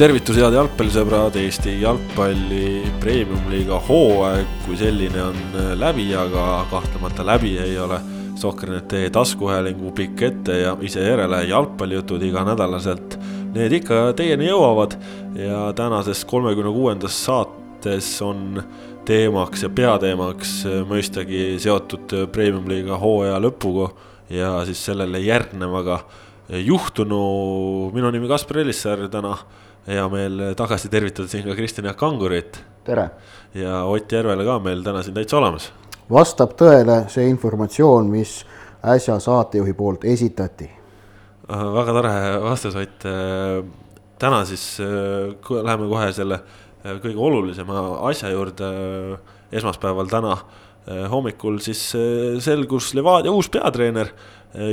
tervitus, head jalgpallisõbrad, Eesti jalgpalli premium-liiga hooaeg kui selline on äh, läbi, aga kahtlemata läbi ei ole Sohkernete taskuhäälingu pikk ette ja ise järele jalgpallijutud iganädalaselt. Need ikka teieni jõuavad ja tänases kolmekümne kuuendas saates on teemaks ja peateemaks äh, mõistagi seotud premium-liiga hooaja lõpuga ja siis sellele järgnevaga juhtunu. minu nimi Kaspar Elissaar, täna hea meel tagasi tervitada siin ka Kristjan Jaak Kangurit. tere! ja Ott Järvele ka meil täna siin täitsa olemas. vastab tõele see informatsioon, mis äsja saatejuhi poolt esitati. väga tore vastus, Ott. täna siis läheme kohe selle kõige olulisema asja juurde. esmaspäeval täna hommikul siis selgus Levadia uus peatreener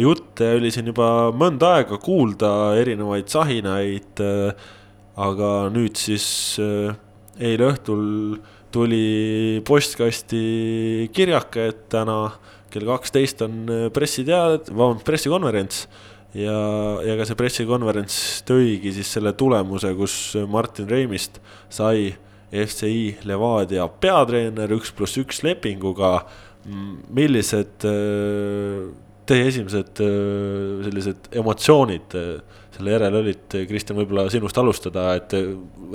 jutte oli siin juba mõnda aega kuulda, erinevaid sahinaid aga nüüd siis äh, eile õhtul tuli postkasti kirjake, et täna kell kaksteist on äh, pressiteade, vabandust, pressikonverents. ja, ja ka see pressikonverents tõigi siis selle tulemuse, kus Martin Reimist sai FCI Levadia peatreener üks pluss üks lepinguga. millised äh, teie esimesed sellised emotsioonid selle järel olid, Kristjan, võib-olla sinust alustada, et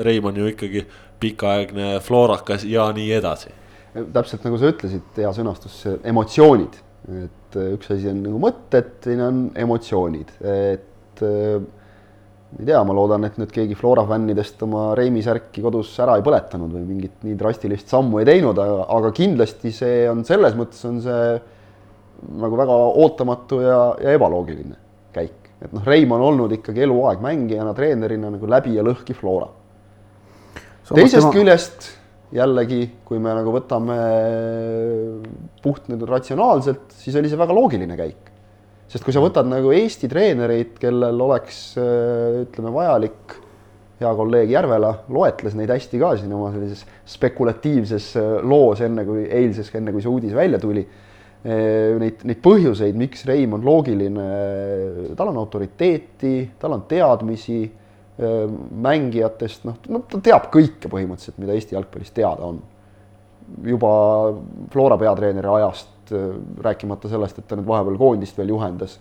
Reim on ju ikkagi pikaaegne florakas ja nii edasi. täpselt nagu sa ütlesid, hea sõnastus, emotsioonid, et üks asi on nagu mõtted, teine on emotsioonid, et ma ei tea, ma loodan, et nüüd keegi Flora fännidest oma Reimi särki kodus ära ei põletanud või mingit nii drastilist sammu ei teinud, aga, aga kindlasti see on selles mõttes on see nagu väga ootamatu ja, ja ebaloogiline käik et noh, Reim on olnud ikkagi eluaeg mängijana, treenerina nagu läbi ja lõhki Flora. teisest tema... küljest jällegi, kui me nagu võtame puht nüüd ratsionaalselt, siis oli see väga loogiline käik. sest kui sa võtad nagu Eesti treenereid, kellel oleks ütleme vajalik, hea kolleeg Järvela loetles neid hästi ka siin oma sellises spekulatiivses loos, enne kui eilses, enne kui see uudis välja tuli Äh, neid, neid põhjuseid, miks Reim on loogiline, tal on autoriteeti, tal on teadmisi mängijatest, noh, no ta teab kõike põhimõtteliselt, mida Eesti jalgpallis teada on. juba Flora peatreeneri ajast, rääkimata sellest, et ta nüüd vahepeal koondist veel juhendas.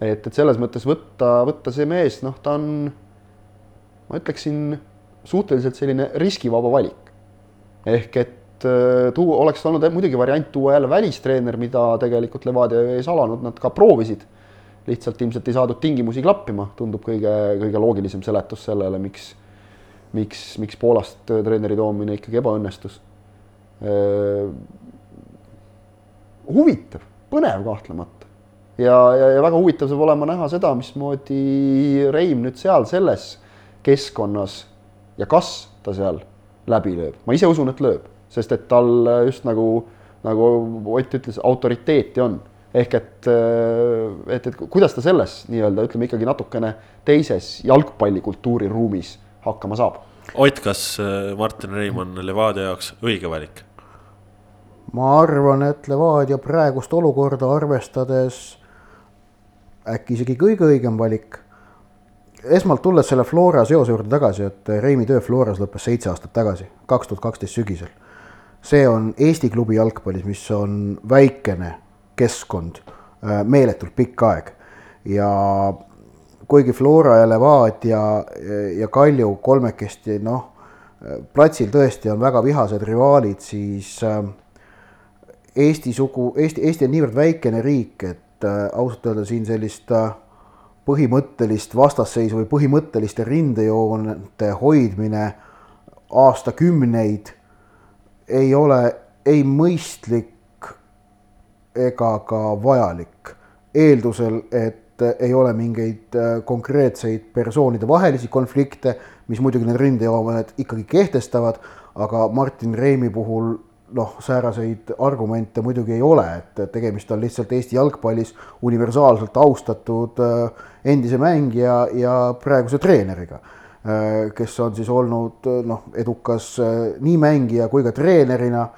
et, et selles mõttes võtta, võtta see mees, noh, ta on, ma ütleksin, suhteliselt selline riskivaba valik. ehk et äh, tuu-, oleks olnud muidugi variant tuua jälle välistreener, mida tegelikult Levadia ei salanud, nad ka proovisid. lihtsalt ilmselt ei saadud tingimusi klappima, tundub kõige, kõige loogilisem seletus sellele, miks, miks, miks Poolast treeneri toomine ikkagi ebaõnnestus. Äh, huvitav, põnev kahtlemata ja, ja, ja väga huvitav saab olema näha seda, mismoodi Reim nüüd seal selles keskkonnas ja kas ta seal läbi lööb, ma ise usun, et lööb sest et tal just nagu, nagu Ott ütles, autoriteeti on. ehk et, et, et kuidas ta selles nii-öelda ütleme ikkagi natukene teises jalgpallikultuuri ruumis hakkama saab. Ott, kas äh, Martin Reim on Levadia jaoks õige valik? ma arvan, et Levadia praegust olukorda arvestades äkki isegi kõige õigem valik esmalt tulles selle Flora seose juurde tagasi, et Reimi töö Floras lõppes seitse aastat tagasi, kaks tuhat kaksteist sügisel see on Eesti klubi jalgpallis, mis on väikene keskkond, äh, meeletult pikk aeg. Ja kuigi Flora ja Levadia ja Kalju kolmekesti noh, platsil tõesti on väga vihased rivaalid, siis äh, Eesti sugu, Eesti, Eesti on niivõrd väikene riik, et äh, ausalt öelda siin sellist põhimõttelist vastasseisu või põhimõtteliste rindejoonte hoidmine aastakümneid ei ole ei mõistlik ega ka vajalik, eeldusel, et ei ole mingeid äh, konkreetseid persoonide vahelisi konflikte, mis muidugi need rindejooned ikkagi kehtestavad, aga Martin Reimi puhul noh, sääraseid argumente muidugi ei ole, et tegemist on lihtsalt Eesti jalgpallis universaalselt austatud äh, endise mängija ja praeguse treeneriga kes on siis olnud äh, noh, edukas äh, nii mängija kui ka treenerina.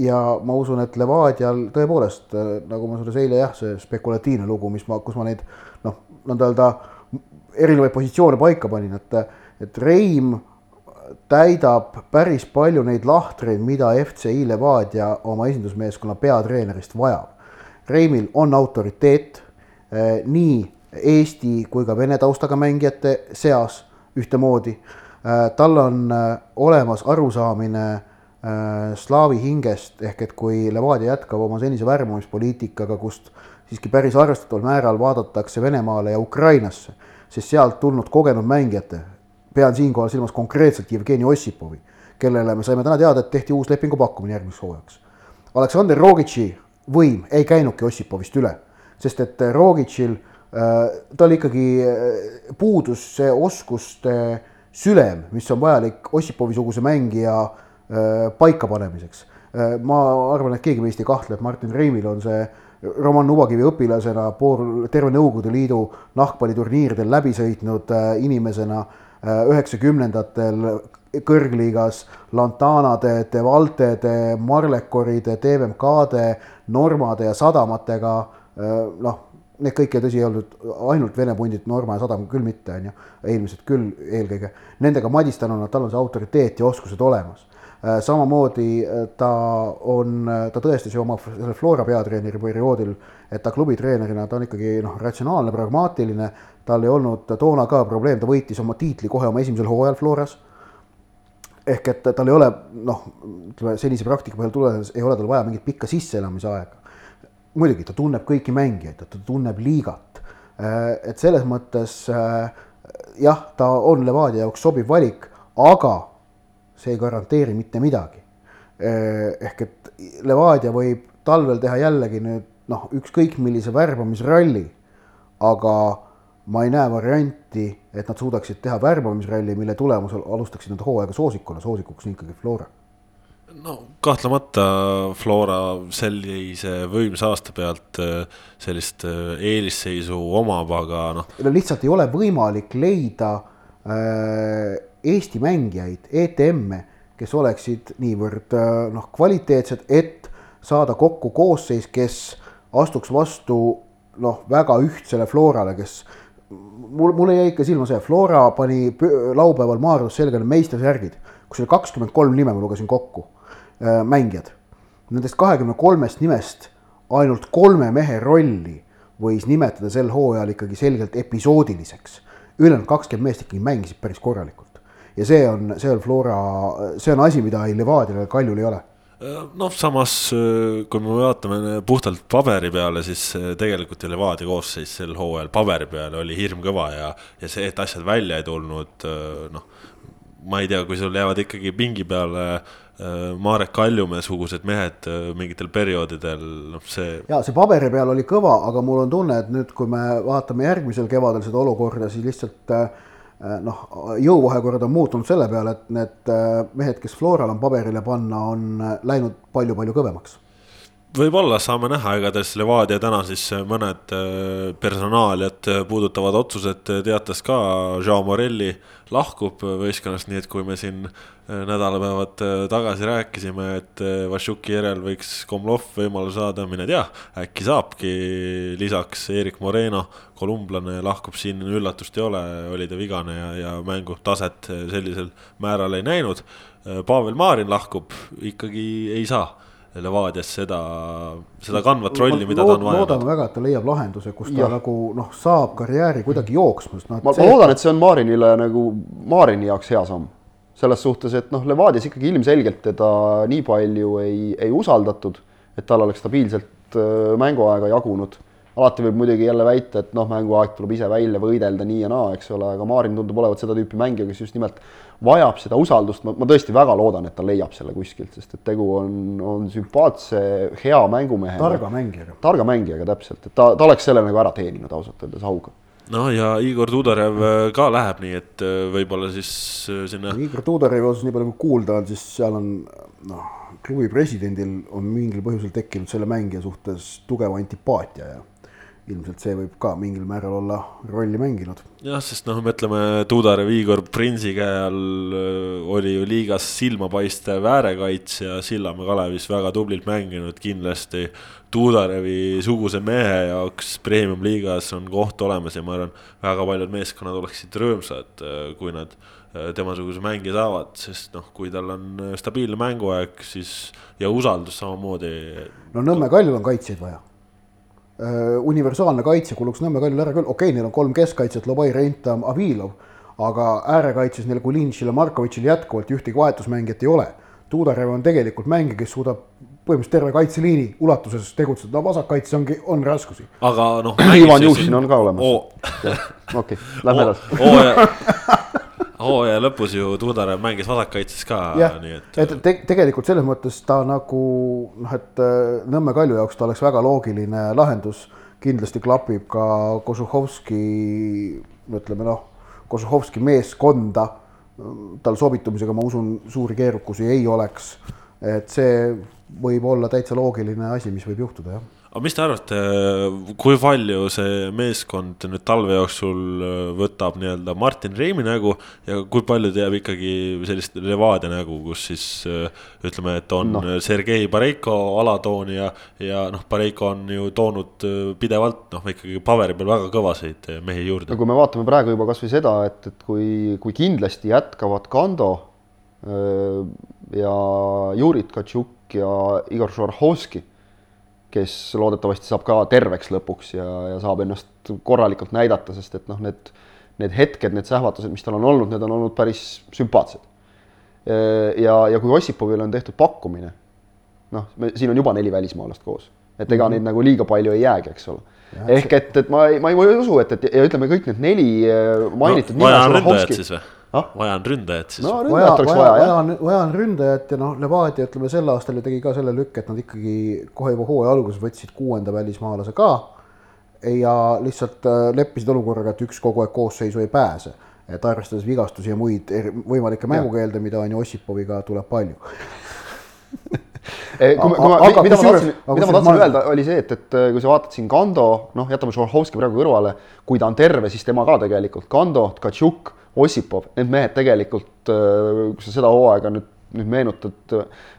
ja ma usun, et Levadial tõepoolest, nagu ma sulle eile jah, see spekulatiivne lugu, mis ma, kus ma neid noh, nõnda öelda erinevaid positsioone paika panin, et, et Reim täidab päris palju neid lahtreid, mida FCI Levadia oma esindusmeeskonna peatreenerist vajab. Reimil on autoriteet nii Eesti kui ka vene taustaga mängijate seas ühtemoodi eh,. tal on eh, olemas arusaamine eh, slaavi hingest ehk et kui Levadia jätkab oma senise värbamispoliitikaga, kust siiski päris arvestataval määral vaadatakse Venemaale ja Ukrainasse, sest sealt tulnud kogenud mängijate, pean siinkohal silmas konkreetselt Jevgeni Ossipovi, kellele me saime täna teada, et tehti uus lepingu pakkumine järgmiseks hooajaks. Aleksandr Rogitši võim ei käinudki Ossipovist üle, sest et Rogitšil äh, tal ikkagi äh, puudus see oskuste sülem, mis on vajalik Ossipovi-suguse mängija äh, paikapanemiseks. ma arvan, et keegi meist ei kahtle, et Martin Reimil on see Roman Nubakivi õpilasena pool, terve Nõukogude Liidu nahkpalliturniiridel läbi sõitnud inimesena üheksakümnendatel kõrgliigas Lantanade, Devaltede, Marlekoride, TVMK-de, Normade ja Sadamatega, noh, need kõik ja tõsi ei olnud ainult Vene pundid, Norma ja Sadam küll mitte, on ju, eelmised küll eelkõige, nendega madistanuna tal on see autoriteet ja oskused olemas. samamoodi ta on, ta tõestas ju oma selle Flora peatreeneri perioodil, et ta klubitreenerina, ta on ikkagi noh, ratsionaalne, pragmaatiline, tal ei olnud toona ka probleem, ta võitis oma tiitli kohe oma esimesel hooajal Floras ehk et tal ei ole noh, ütleme senise praktika põhjal tulenes, ei ole tal vaja mingit pikka sisseelamise aega. Muidugi ta tunneb kõiki mängijaid, ta tunneb liigat. et selles mõttes jah, ta on Levadia jaoks sobiv valik, aga see ei garanteeri mitte midagi. ehk et Levadia võib talvel teha jällegi nüüd noh, ükskõik millise värbamisralli, aga ma ei näe varianti, et nad suudaksid teha värbamisralli, mille tulemusel alustaksid nad hooaega soosikuna, soosikuks on ikkagi Flora. No kahtlemata Flora sellise võimsa aasta pealt äh, sellist äh, eelisseisu omab, aga noh. no lihtsalt ei ole võimalik leida äh, Eesti mängijaid, ETM-e, kes oleksid niivõrd äh, noh, kvaliteetsed, et saada kokku koosseis, kes astuks vastu noh, väga ühtsele Florale, kes mul, mulle jäi ikka silma see, Flora pani laupäeval Maarjus selgele meistersärgid, kus oli kakskümmend kolm nime, ma lugesin kokku, mängijad. Nendest kahekümne kolmest nimest ainult kolme mehe rolli võis nimetada sel hooajal ikkagi selgelt episoodiliseks. ülejäänud kakskümmend meest ikkagi mängisid päris korralikult. ja see on, see on Flora, see on asi, mida ei Levadial ega Kaljul ei ole noh, samas kui me vaatame puhtalt paberi peale, siis tegelikult ju Levadia koosseis sel hooajal paberi peal oli hirmkõva ja, ja see, et asjad välja ei tulnud, noh. ma ei tea, kui sul jäävad ikkagi pingi peale Marek Kaljumäe sugused mehed mingitel perioodidel, noh see. ja see paberi peal oli kõva, aga mul on tunne, et nüüd, kui me vaatame järgmisel kevadel seda olukorda, siis lihtsalt äh, Äh, noh, jõuvahekord on muutunud selle peale, et need äh, mehed, kes Floral on paberile panna, on äh, läinud palju-palju kõvemaks võib-olla saame näha, igatahes Levadia täna siis mõned personaaliat puudutavad otsused teatas ka, Jean Morelli lahkub võistkonnast, nii et kui me siin nädalapäevad tagasi rääkisime, et Vašuki järel võiks Komlov võimaluse saada, mine tea, äkki saabki lisaks Erik Moreno kolumblane lahkub siin, üllatust ei ole, oli ta vigane ja, ja mängu taset sellisel määral ei näinud. Pavel Marin lahkub, ikkagi ei saa Levadias seda, seda kandvat rolli, mida ta on vaja. loodame väga, et ta leiab lahenduse, kus ta ja. nagu noh, saab karjääri kuidagi jooksma, sest noh. ma, see... ma loodan, et see on Marinile nagu, Marini jaoks hea samm. selles suhtes, et noh, Levadias ikkagi ilmselgelt teda nii palju ei, ei usaldatud, et tal oleks stabiilselt äh, mänguaega jagunud alati võib muidugi jälle väita, et noh, mänguaeg tuleb ise välja võidelda nii ja naa, eks ole, aga Maarin tundub olevat seda tüüpi mängija, kes just nimelt vajab seda usaldust, ma, ma tõesti väga loodan, et ta leiab selle kuskilt, sest et tegu on, on sümpaatse, hea mängumehega. targa mängijaga. targa mängijaga täpselt, et ta, ta oleks selle nagu ära teeninud ausalt öeldes auga no ja Igor Tudorev äh, ka läheb, nii et äh, võib-olla siis äh, sinna. Igor Tudorevi osas, nii palju kui kuulda on, siis seal on noh, klubi presidendil on mingil põhjusel tekkinud selle mängija suhtes tugev antipaatia ja ilmselt see võib ka mingil määral olla rolli mänginud. jah, sest noh, mõtleme Tudarev Igor Prinsi käe all äh, oli ju liigas silmapaistev äärekaitsja, Sillamäe Kalevis väga tublilt mänginud, kindlasti Tudarevi suguse mehe jaoks premium-liigas on koht olemas ja ma arvan, väga paljud meeskonnad oleksid rõõmsad, äh, kui nad äh, temasuguse mängija saavad, sest noh, kui tal on stabiilne mänguaeg, siis ja usaldus samamoodi. no Nõmme Kaljul on kaitsjaid vaja universaalne kaitse kuluks Nõmme Kaljul ära küll, okei okay,, neil on kolm keskkaitset, Lobai, Rentam, Avilov, aga äärekaitses neil Kulinšil ja Markovitšil jätkuvalt ühtegi vahetusmängijat ei ole. Tuudarev on tegelikult mängija, kes suudab põhimõtteliselt terve kaitseliini ulatuses tegutseda, no vasakkaitses ongi, on raskusi. aga noh. Ivan Jušin on ka olemas. okei, lähme edasi hooaja lõpus ju Tuudarev mängis vasakkaitses ka, nii et. et te, tegelikult selles mõttes ta nagu noh, et äh, Nõmme Kalju jaoks ta oleks väga loogiline lahendus. kindlasti klapib ka Kožuhovski, ütleme noh, Kožuhovski meeskonda. tal sobitumisega, ma usun, suuri keerukusi ei oleks. et see võib olla täitsa loogiline asi, mis võib juhtuda, jah aga mis te arvate, kui palju see meeskond nüüd talve jooksul äh, võtab nii-öelda Martin Reimi nägu ja kui palju ta jääb ikkagi sellist Levadia nägu, kus siis äh, ütleme, et on no. Sergei Bareiko alatoon ja, ja noh, Bareiko on ju toonud äh, pidevalt noh, ikkagi paberi peal väga kõvasid mehi juurde. no kui me vaatame praegu juba kasvõi seda, et, et kui, kui kindlasti jätkavad Kando ja Jurit Katšuk ja Igor Šorhovski kes loodetavasti saab ka terveks lõpuks ja, ja saab ennast korralikult näidata, sest et noh, need, need hetked, need sähvatused, mis tal on olnud, need on olnud päris sümpaatsed. ja, ja kui Ossipovile on tehtud pakkumine, noh, me siin on juba neli välismaalast koos, et ega mm -hmm. neid nagu liiga palju ei jäägi, eks ole. ehk et, et ma ei, ma ei, ma ei usu, et, et ja ütleme, kõik need neli äh, mainitud no,. vaja on ründajat siis või? Ah? vaja on ründajat siis. no oleks vaja, vaja, vaja, vaja on ründajat ja noh, Levadia ütleme sel aastal ju tegi ka selle lükke, et nad ikkagi kohe juba hooaja alguses võtsid kuuenda välismaalase ka. ja lihtsalt äh, leppisid olukorraga, et üks kogu aeg koosseisu ei pääse. et arvestades vigastusi ja muid võimalikke mängukeelde, mida on ju Ossipoviga tuleb palju eh, kui ma, kui ma, mida ma tahtsin, mida ma tahtsin öelda, oli see, et, et kui sa vaatad siin Kando, noh, jätame Šorhovski praegu kõrvale, kui ta on terve, siis tema ka tegelikult, Kando, Tkatšuk Ossipov, need mehed tegelikult, äh, kui sa seda hooaega nüüd, nüüd meenutad,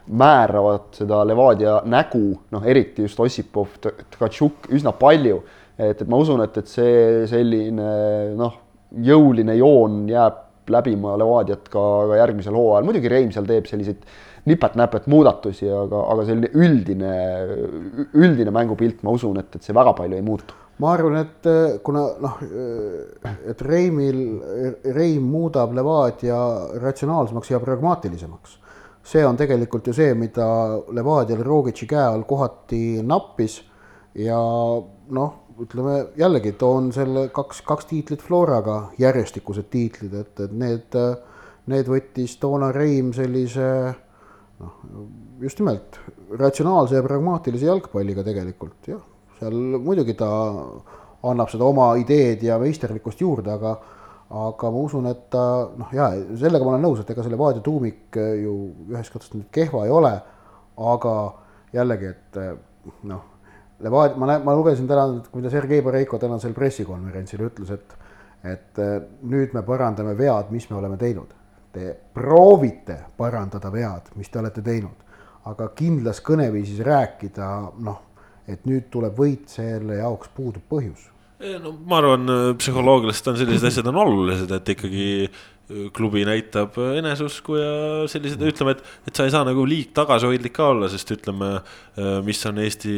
määravad seda Levadia nägu, noh, eriti just Ossipov, Tkatšuk üsna palju. et, et ma usun, et, et see selline noh, jõuline joon jääb läbima Levadiat ka, ka järgmisel hooajal, muidugi Reim seal teeb selliseid nipet-näpet muudatusi, aga, aga selline üldine, üldine mängupilt, ma usun, et, et see väga palju ei muutu ma arvan, et äh, kuna noh, äh, et Reimil, Reim muudab Levadia ratsionaalsemaks ja pragmaatilisemaks. see on tegelikult ju see, mida Levadial Rogitši käe all kohati nappis ja noh, ütleme jällegi toon selle kaks, kaks tiitlit Floraga, järjestikused tiitlid, et, et need, need võttis toona Reim sellise noh, just nimelt ratsionaalse ja pragmaatilise jalgpalliga tegelikult jah seal muidugi ta annab seda oma ideed ja meisterlikkust juurde, aga aga ma usun, et ta noh, ja sellega ma olen nõus, et ega selle Vaadia tuumik ju ühest katsest nüüd kehva ei ole, aga jällegi, et noh, Levadia, ma näen, ma lugesin täna, mida Sergei Boreiko tänasel pressikonverentsil ütles, et et nüüd me parandame vead, mis me oleme teinud. Te proovite parandada vead, mis te olete teinud, aga kindlas kõneviisis rääkida, noh et nüüd tuleb võit, selle jaoks puudub põhjus. no ma arvan, psühholoogiliselt on sellised asjad on olulised, et ikkagi äh, klubi näitab eneseusku ja sellised, ütleme, et, et sa ei saa nagu liig tagasihoidlik ka olla, sest ütleme, äh, mis on Eesti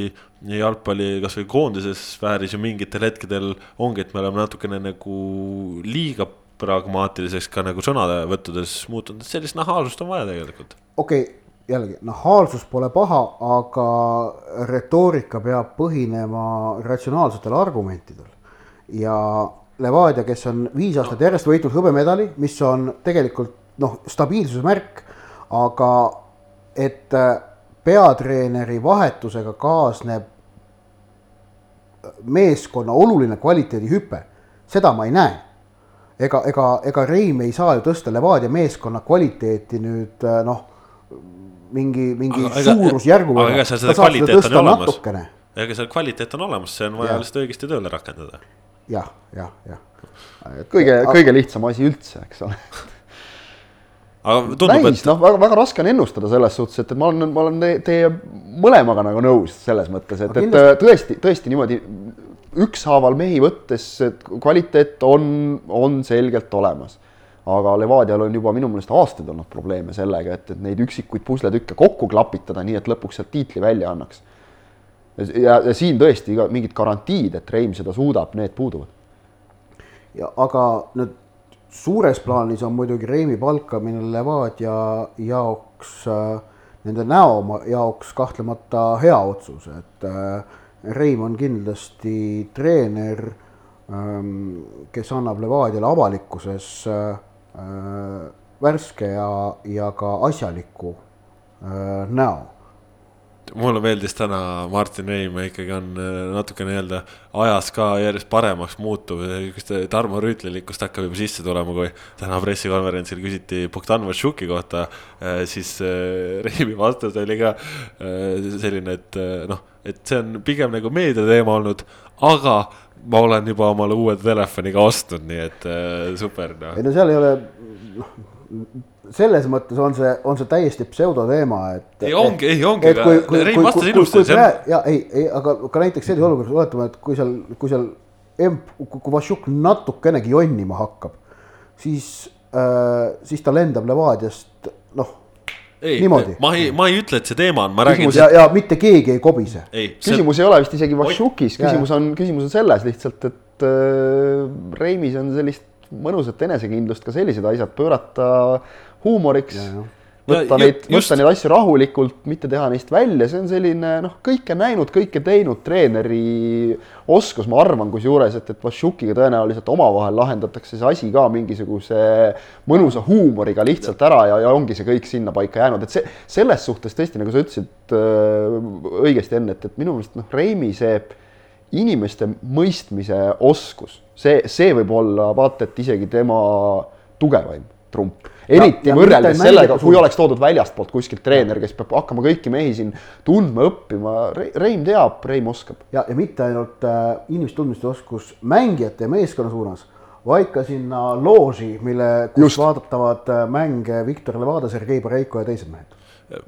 jalgpalli kasvõi koondise sfääris ju mingitel hetkedel ongi, et me oleme natukene nagu liiga pragmaatiliseks ka nagu sõnavõttudes muutunud, sellist nahaalsust on vaja tegelikult. okei okay jällegi nahaalsus pole paha, aga retoorika peab põhinema ratsionaalsetel argumentidel. ja Levadia, kes on viis aastat järjest võitnud hõbemedali, mis on tegelikult noh, stabiilsuse märk, aga et äh, peatreeneri vahetusega kaasneb meeskonna oluline kvaliteedihüpe, seda ma ei näe. ega, ega, ega Reim ei saa ju tõsta Levadia meeskonna kvaliteeti nüüd äh, noh mingi, mingi aga, suurusjärgu võrra. aga ega seal seda kvaliteeti on ju olemas. ega seal kvaliteet on olemas, see on vaja lihtsalt õigesti tööle rakendada. jah, jah, jah. kõige, kõige lihtsam asi üldse, eks ole. aga tundub, et noh, väga, väga raske on ennustada selles suhtes, et, et ma olen, ma olen te- teie mõlemaga nagu nõus selles mõttes, et, et kindlasti- tõesti, tõesti niimoodi ükshaaval mehi võttes, et kvaliteet on, on selgelt olemas. Aga Levadial on juba minu meelest aastaid olnud probleeme sellega, et, et neid üksikuid pusletükke kokku klapitada, nii et lõpuks sealt tiitli välja annaks. ja, ja siin tõesti iga- mingid garantiid, et Reim seda suudab, need puuduvad. ja aga nüüd suures plaanis on muidugi Reimi palkamine Levadia jaoks äh, nende näo jaoks kahtlemata hea otsus, et äh, Reim on kindlasti treener, kes annab Levadiale avalikkuses äh, värske ja, ja ka asjaliku äh, näo. Mulle meeldis täna Martin Reim ikkagi on äh, natuke nii-öelda ajas ka järjest paremaks muutuv, ta Tarmo Rüütlilikkust hakkab juba sisse tulema, kui täna pressikonverentsil küsiti Bogdan Vašuki kohta, siis äh, Reimi vastus oli ka äh, selline, et äh, noh, et see on pigem nagu meediateema olnud, aga ma olen juba omale uue telefoni ka ostnud, nii et äh, super noh ei. no seal ei ole, noh, selles mõttes on see, on see täiesti pseudoteema, et. Ei, ongi- ei, ongi, aga Rein vastas ilusti, ja ei, ei, aga ka näiteks sellises olukorras, oletame, et kui seal, kui seal emp, kui Vašjuk natukenegi jonnima hakkab, siis äh,, siis ta lendab Levadiast, noh, niimoodi., ma ei, ma ei ütle, et see teema on, ma räägin ja, ja mitte keegi ei kobise. ei, see küsimus ei ole vist isegi Vašukis, küsimus on, küsimus on selles lihtsalt, et äh, Reimis on sellist mõnusat enesekindlust ka sellised asjad pöörata huumoriks. Jah. Võtta neid, võtta neid asju rahulikult, mitte teha neist välja, see on selline noh, kõike näinud, kõike teinud treeneri oskus, ma arvan, kusjuures, et, et Vašukiga tõenäoliselt omavahel lahendatakse see asi ka mingisuguse mõnusa huumoriga lihtsalt ära ja, ja ongi see kõik sinnapaika jäänud, et see selles suhtes tõesti, nagu sa ütlesid äh, õigesti enne, et, et minu meelest noh, Reimi see inimeste mõistmise oskus, see, see võib olla vaata et isegi tema tugevaim trump. eriti ja võrreldes mitte sellega, kui oleks toodud väljastpoolt kuskilt treener, kes peab hakkama kõiki mehi siin tundma, õppima, Reim teab, Reim oskab. ja, ja mitte ainult äh, inimeste tundmiste oskus mängijate ja meeskonna suunas, vaid ka sinna looži, mille, kus Just. Vaadatavad äh, mänge Viktor Levada, Sergei Boreiko ja teised mehed.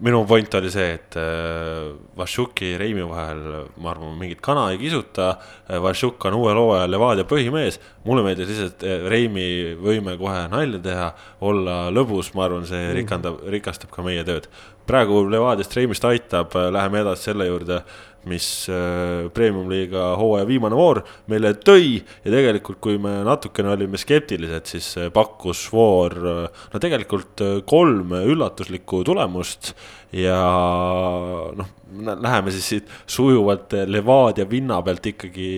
Minu point oli see, et äh, Vašuki ja Reimi vahel, ma arvan, mingit kana ei kisuta. Vašuk on uuel hooajal Levadia põhimees, mulle meeldis lihtsalt äh, Reimi võime kohe nalja teha, olla lõbus, ma arvan, see rikandab, rikastab ka meie tööd. praegu Levadiast Reimist aitab, läheme edasi selle juurde mis äh, premium-liiga hooaja viimane voor meile tõi. Ja tegelikult, kui me natukene olime skeptilised, siis äh, pakkus voor äh, no tegelikult kolm üllatuslikku tulemust. Ja noh, läheme siis siit sujuvalt Levadia vinna pealt ikkagi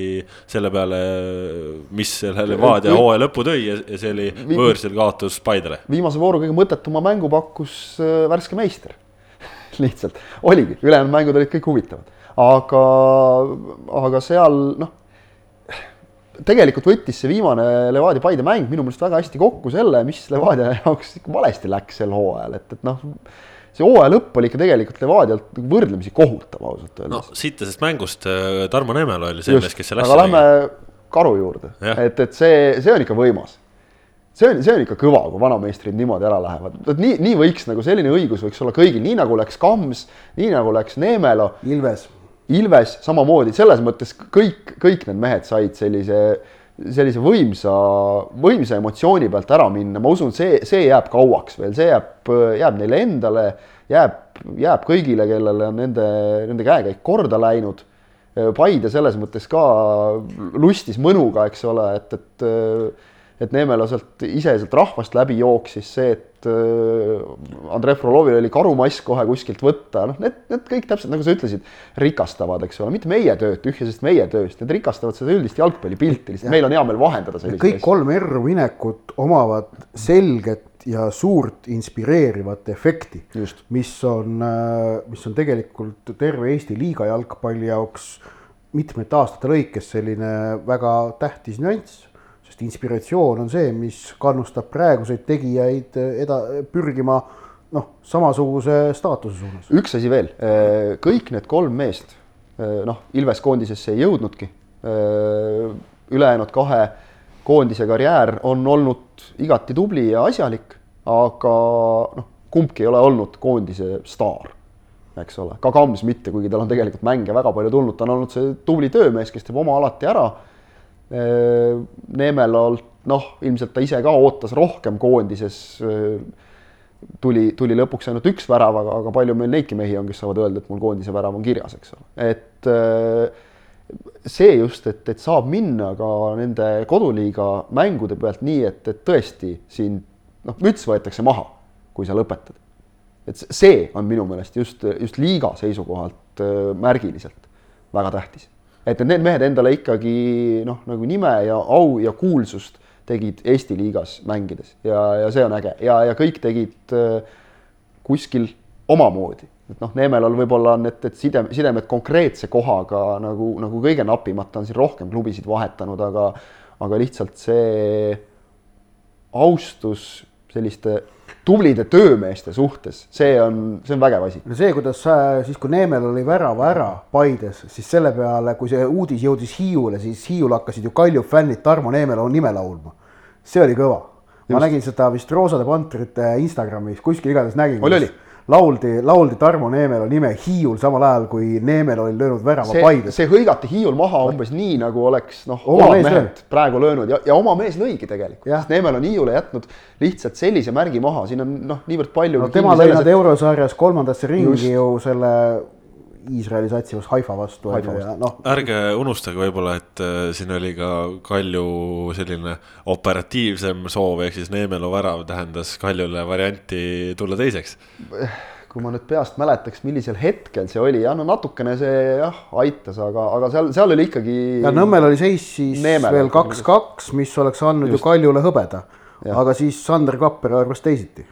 selle peale, mis selle Levadia hooaja lõpu tõi. Ja, ja see oli võõrsil kaotus Paidele. viimase vooru kõige mõttetuma mängu pakkus värske meister. lihtsalt. Oligi, ülejäänud mängud olid kõik huvitavad, aga, aga seal noh, tegelikult võttis see viimane Levadia Paide mäng minu meelest väga hästi kokku selle, mis Levadia jaoks ikka valesti läks sel hooajal, et, et noh, see hooaja lõpp oli ikka tegelikult Levadialt võrdlemisi kohutav ausalt no öeldes siitlasest mängust äh, Tarmo Neemela oli see mees, kes selle aga lähme karu juurde, et, et see, see on ikka võimas. See on, see on ikka kõva, kui vanameistrid niimoodi ära lähevad, vot nii, nii võiks nagu selline õigus võiks olla kõigil, nii nagu läks Kams, nii nagu läks Neemelo, Ilves, Ilves samamoodi, selles mõttes kõik, kõik need mehed said sellise, sellise võimsa, võimsa emotsiooni pealt ära minna, ma usun, see, see jääb kauaks veel, see jääb, jääb neile endale, jääb, jääb kõigile, kellele on nende, nende käekäik korda läinud. Paide selles mõttes ka lustis mõnuga, eks ole, et, et et Neemela sealt ise sealt rahvast läbi jooksis, see, et äh, Andrei Frolovil oli karumass kohe kuskilt võtta, noh, need, need kõik täpselt nagu sa ütlesid, rikastavad, eks ole, mitte meie tööd tühjasest meie tööst, need rikastavad seda üldist jalgpallipilti, lihtsalt meil on hea meel vahendada selliseid kõik kolm erru minekut omavad selget ja suurt inspireerivat efekti mis on, mis on tegelikult terve Eesti liiga jalgpalli jaoks mitmete aastate lõikes selline väga tähtis nüanss sest inspiratsioon on see, mis kannustab praeguseid tegijaid eda-, pürgima noh, samasuguse staatuse suunas. üks asi veel, kõik need kolm meest noh, Ilves koondisesse ei jõudnudki. ülejäänud kahe koondise karjäär on olnud igati tubli ja asjalik, aga noh, kumbki ei ole olnud koondise staar, eks ole, ka Kams mitte, kuigi tal on tegelikult mänge väga palju tulnud, ta on olnud see tubli töömees, kes teeb oma alati ära. Neemelolt, noh, ilmselt ta ise ka ootas rohkem koondises. tuli, tuli lõpuks ainult üks värav, aga, aga palju meil neidki mehi on, kes saavad öelda, et mul koondise värav on kirjas, eks ole, et see just, et, et saab minna ka nende koduliiga mängude pealt nii, et, et tõesti siin noh, müts võetakse maha, kui sa lõpetad. et see on minu meelest just, just liiga seisukohalt äh, märgiliselt väga tähtis. Et need mehed endale ikkagi noh, nagu nime ja au ja kuulsust tegid Eesti liigas mängides. Ja, ja see on äge. Ja, ja kõik tegid äh, kuskil omamoodi. Et noh, Neemelal võib-olla on, et, et side, sidemed konkreetse kohaga nagu, nagu kõige napimad, ta on siin rohkem klubisid vahetanud, aga aga lihtsalt see austus selliste tublide töömeeste suhtes, see on, see on vägev asi. no see, kuidas siis, kui Neemel oli värava ära Paides, siis selle peale, kui see uudis jõudis Hiiule, siis Hiiul hakkasid ju Kalju fännid Tarmo Neemelu nime laulma. see oli kõva. ma Just. nägin seda vist Roosade Pantrite Instagramis, kuskil igatahes nägin. oli, oli lauldi, lauldi Tarmo Neemelo nime Hiiul, samal ajal kui Neemelo oli löönud värava see, Paides. see hõigati Hiiul maha umbes nii, nagu oleks noh, omad mehed praegu löönud. Ja, ja oma mees lõigi tegelikult, sest Neemel on Hiiule jätnud lihtsalt sellise märgi maha, siin on noh, niivõrd palju no tema lõi nad et... eurosarjas kolmandasse ringi Just. ju selle Iisraeli satsivas Haifa vastu. No. ärge unustage võib-olla, et äh, siin oli ka Kalju selline operatiivsem soov, ehk siis Neemelu värav tähendas Kaljule varianti tulla teiseks. kui ma nüüd peast mäletaks, millisel hetkel see oli, jah, no natukene see jah, aitas, aga, aga seal, seal oli ikkagi. ja Nõmmel oli seis siis Neemel, veel kaks-kaks, mis oleks andnud Just. ju Kaljule hõbeda. aga siis Sander Kapper arvas teisiti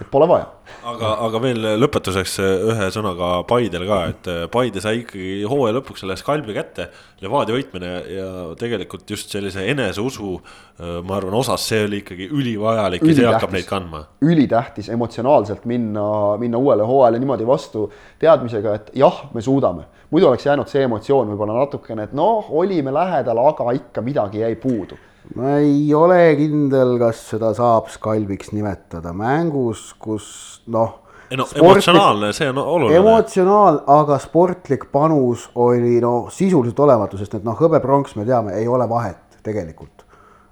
et pole vaja. aga, aga veel lõpetuseks ühe sõnaga Paidele ka, et Paide sai ikkagi hooaja lõpuks selle skalbi kätte. Levadia võitmine ja tegelikult just sellise eneseusu, ma arvan, osas see oli ikkagi ülivajalik ja see hakkab neid kandma. ülitähtis emotsionaalselt minna, minna uuele hooajale niimoodi vastu teadmisega, et jah, me suudame. muidu oleks jäänud see emotsioon võib-olla natukene, et noh, olime lähedal, aga ikka midagi jäi puudu ma ei ole kindel, kas seda saab skalbiks nimetada mängus, kus noh. no sportlik, emotsionaalne, see on oluline. emotsionaal, aga sportlik panus oli no sisuliselt olematu, sest et noh, hõbepronks me teame, ei ole vahet tegelikult.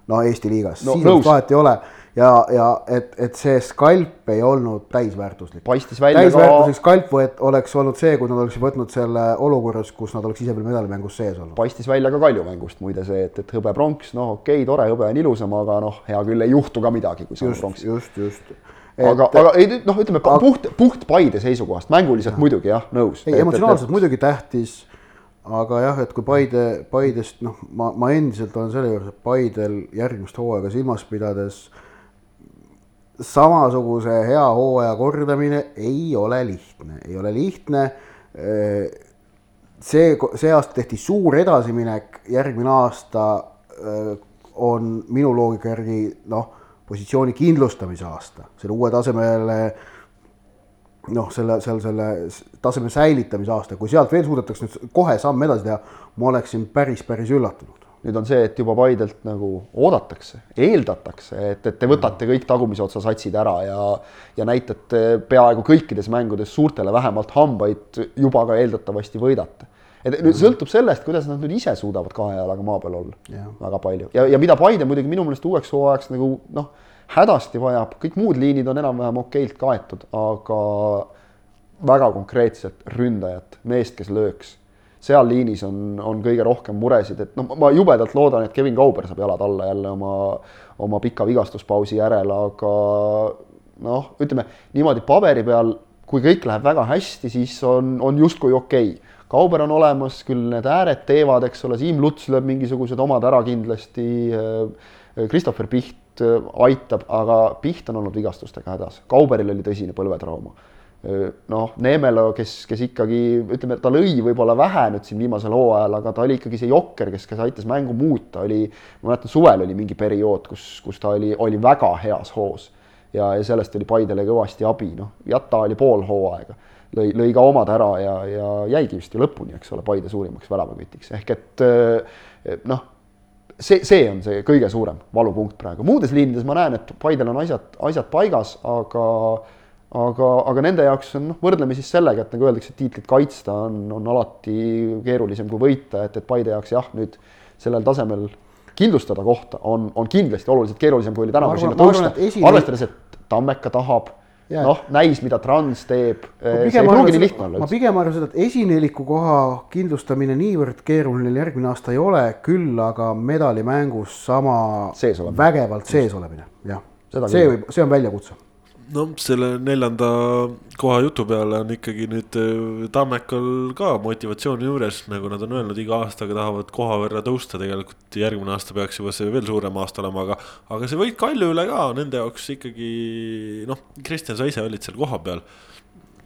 no Eesti liigas no,, sisuliselt vahet ei ole ja, ja et, et see skalp ei olnud täisväärtuslik. paistis välja täisväärtuslik ka... skalp võet, oleks olnud see, kui nad oleksid võtnud selle olukorras, kus nad oleks ise veel medalimängus sees olnud. paistis välja ka Kalju mängust muide see, et, et hõbepronks, noh, okei okay,, tore, hõbe on ilusam, aga noh, hea küll, ei juhtu ka midagi, kui saab pronksi. just, just. Et, aga, aga ei noh, ütleme aga, puht, puht Paide seisukohast, mänguliselt ja. muidugi jah, nõus. ei, emotsionaalselt et, muidugi tähtis aga jah, et kui Paide, Paidest noh, ma, ma endiselt olen selle juures, et Paidel järgmist hooaega silmas pidades äh, samasuguse hea hooaja kordamine ei ole lihtne, ei ole lihtne. see, see aasta tehti suur edasiminek, järgmine aasta on minu loogika järgi noh, positsiooni kindlustamise aasta, selle uue tasemele noh, selle, seal selle taseme säilitamise aasta, kui sealt veel suudetakse nüüd kohe samm edasi teha, ma oleksin päris, päris üllatunud nüüd on see, et juba Paidelt nagu oodatakse, eeldatakse, et, et te võtate kõik tagumise otsa satsid ära ja ja näitate peaaegu kõikides mängudes suurtele vähemalt hambaid juba ka eeldatavasti võidate. et nüüd sõltub sellest, kuidas nad nüüd ise suudavad kahe jalaga maa peal olla ja. väga palju ja, ja mida Paide muidugi minu meelest uueks hooajaks nagu noh, hädasti vajab, kõik muud liinid on enam-vähem okeilt kaetud, aga väga konkreetselt ründajat, meest, kes lööks seal liinis on, on kõige rohkem muresid, et noh, ma jubedalt loodan, et Kevin Kauber saab jalad alla jälle oma, oma pika vigastuspausi järel, aga noh, ütleme niimoodi paberi peal, kui kõik läheb väga hästi, siis on, on justkui okei okay. Kauber on olemas, küll need ääred teevad, eks ole, Siim Luts lööb mingisugused omad ära kindlasti. Christopher Piht aitab, aga Piht on olnud vigastustega hädas, Kauberil oli tõsine põlvetrauma noh, Neemelo, kes, kes ikkagi ütleme, ta lõi võib-olla vähe nüüd siin viimasel hooajal, aga ta oli ikkagi see jokker, kes, kes aitas mängu muuta, oli, ma mäletan, suvel oli mingi periood, kus, kus ta oli, oli väga heas hoos. ja, ja sellest oli Paidele kõvasti abi, noh, Jata oli pool hooaega, lõi, lõi ka omad ära ja, ja jäigi vist ju lõpuni, eks ole, Paide suurimaks väravakütiks, ehk et noh, see, see on see kõige suurem valupunkt praegu, muudes liinides ma näen, et Paidel on asjad, asjad paigas, aga aga, aga nende jaoks on noh, võrdleme siis sellega, et nagu öeldakse, tiitlit kaitsta on, on alati keerulisem kui võita, et, et Paide jaoks jah, nüüd sellel tasemel kindlustada kohta on, on kindlasti oluliselt keerulisem, kui oli tänavu sinna tõusta, arvestades, et Tammeka tahab noh, näis, mida Trans teeb, see ei pruugi nii lihtne olla. ma pigem arvan seda, et esineliku koha kindlustamine niivõrd keeruline järgmine aasta ei ole, küll aga medalimängus sama sees vägevalt sees olemine, jah. see võib, see on väljakutse no selle neljanda koha jutu peale on ikkagi nüüd äh, Tammekal ka motivatsiooni juures, nagu nad on öelnud, iga aastaga tahavad koha võrra tõusta, tegelikult järgmine aasta peaks juba see veel suurem aasta olema, aga. aga see võit Kalju üle ka nende jaoks ikkagi noh, Kristjan, sa ise olid seal kohapeal.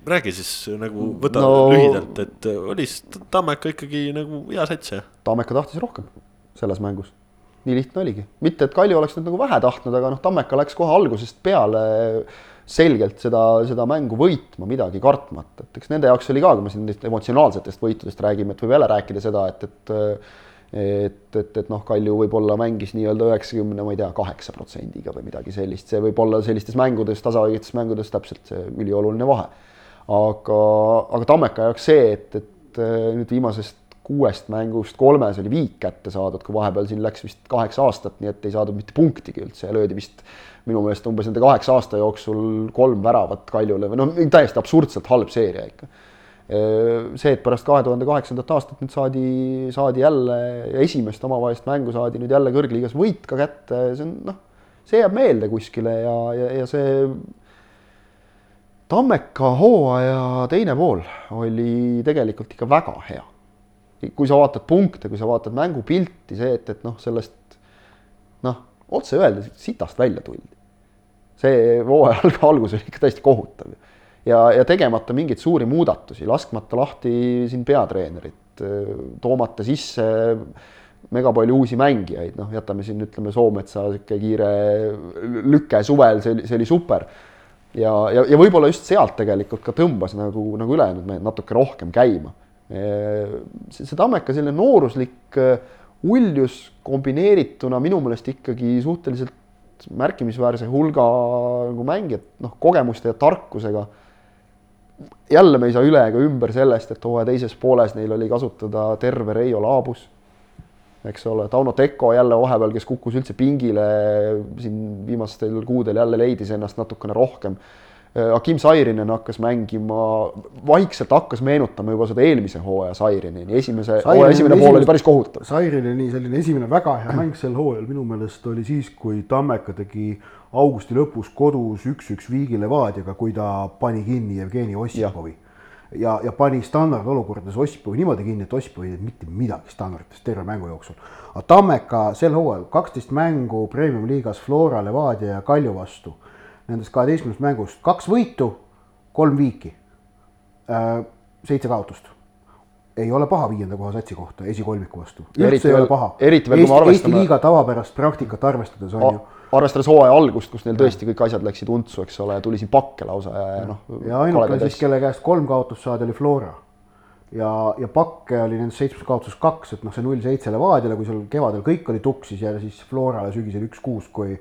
räägi siis nagu, võta no, lühidalt, et oli siis Tammeka ikkagi nagu hea sats, jah? Tammeka tahtis rohkem selles mängus nii lihtne oligi, mitte et Kalju oleks nüüd nagu vähe tahtnud, aga noh, Tammeka läks kohe algusest peale selgelt seda, seda mängu võitma, midagi kartmata, et eks nende jaoks oli ka, kui me siin nendest emotsionaalsetest võitudest räägime, et võib jälle rääkida seda, et, et et, et, et noh, Kalju võib-olla mängis nii-öelda üheksakümne, ma ei tea, kaheksa protsendiga või midagi sellist, see võib olla sellistes mängudes, tasaõigetes mängudes täpselt see ülioluline vahe. aga, aga Tammeka jaoks see, et, et nüüd viimasest kuuest mängust kolmes oli viik kätte saadud, kui vahepeal siin läks vist kaheksa aastat, nii et ei saadud mitte punktigi üldse ja löödi vist minu meelest umbes nende kaheksa aasta jooksul kolm väravat Kaljule või noh, täiesti absurdselt halb seeria ikka. see, et pärast kahe tuhande kaheksandat aastat nüüd saadi, saadi jälle esimest omavahelist mängu saadi nüüd jälle kõrgliigas võit ka kätte, see on noh, see jääb meelde kuskile ja, ja, ja see Tammeka hooaja teine pool oli tegelikult ikka väga hea. Kui sa vaatad punkte, kui sa vaatad mängupilti, see, et, et noh, sellest noh, otse öeldes sitast välja tuldi see hooaja algus oli ikka täiesti kohutav. ja, ja tegemata mingeid suuri muudatusi, laskmata lahti siin peatreenerit, toomata sisse mega palju uusi mängijaid, noh, jätame siin ütleme Soometsa sihuke kiire lüke suvel, see oli, see oli super. ja, ja, ja võib-olla just sealt tegelikult ka tõmbas nagu, nagu ülejäänud mehed natuke rohkem käima. See, Tammeka selline nooruslik uljus kombineerituna minu meelest ikkagi suhteliselt märkimisväärse hulga nagu mängijat, noh, kogemuste ja tarkusega. jälle me ei saa üle ega ümber sellest, et hooaja teises pooles neil oli kasutada terve Reio Laabus. eks ole, Tauno Teko jälle vahepeal, kes kukkus üldse pingile siin viimastel kuudel jälle leidis ennast natukene rohkem Akim Sairinen hakkas mängima, vaikselt hakkas meenutama juba seda eelmise hooaja Sairineni, esimese, hooaja esimene pool oli päris kohutav. Sairineni selline esimene väga hea mäng sel hooajal minu meelest oli siis, kui Tammeka tegi augusti lõpus kodus üks-üks Viigi Levadiaga, kui ta pani kinni Jevgeni Ossipovi. ja, ja, ja pani standardolukordades Ossipovi niimoodi kinni, et Ossipov ei teinud mitte midagi standarditest terve mängu jooksul. aga Tammeka sel hooajal kaksteist mängu premium-liigas Flora, Levadia ja Kalju vastu nendest kaheteistkümnest mängust kaks võitu, kolm viiki, äh, seitse kaotust. ei ole paha viienda koha satsi kohta esikolmiku vastu, üldse ei ole paha. eriti veel, kui me arvestame. Eesti liiga tavapärast praktikat arvestades on ju arvestades hooaja algust, kus neil tõesti kõik asjad läksid untsu, eks ole, tuli siin pakke lausa ja, ja noh. ja ainukene siis, kelle käest kolm kaotust saadi, oli Flora. ja, ja pakke oli nendest seitsmest kaotusest kaks, et noh, see null seitse Levadiale, kui seal kevadel kõik oli tuksis ja siis Florale sügisel üks kuus, kui,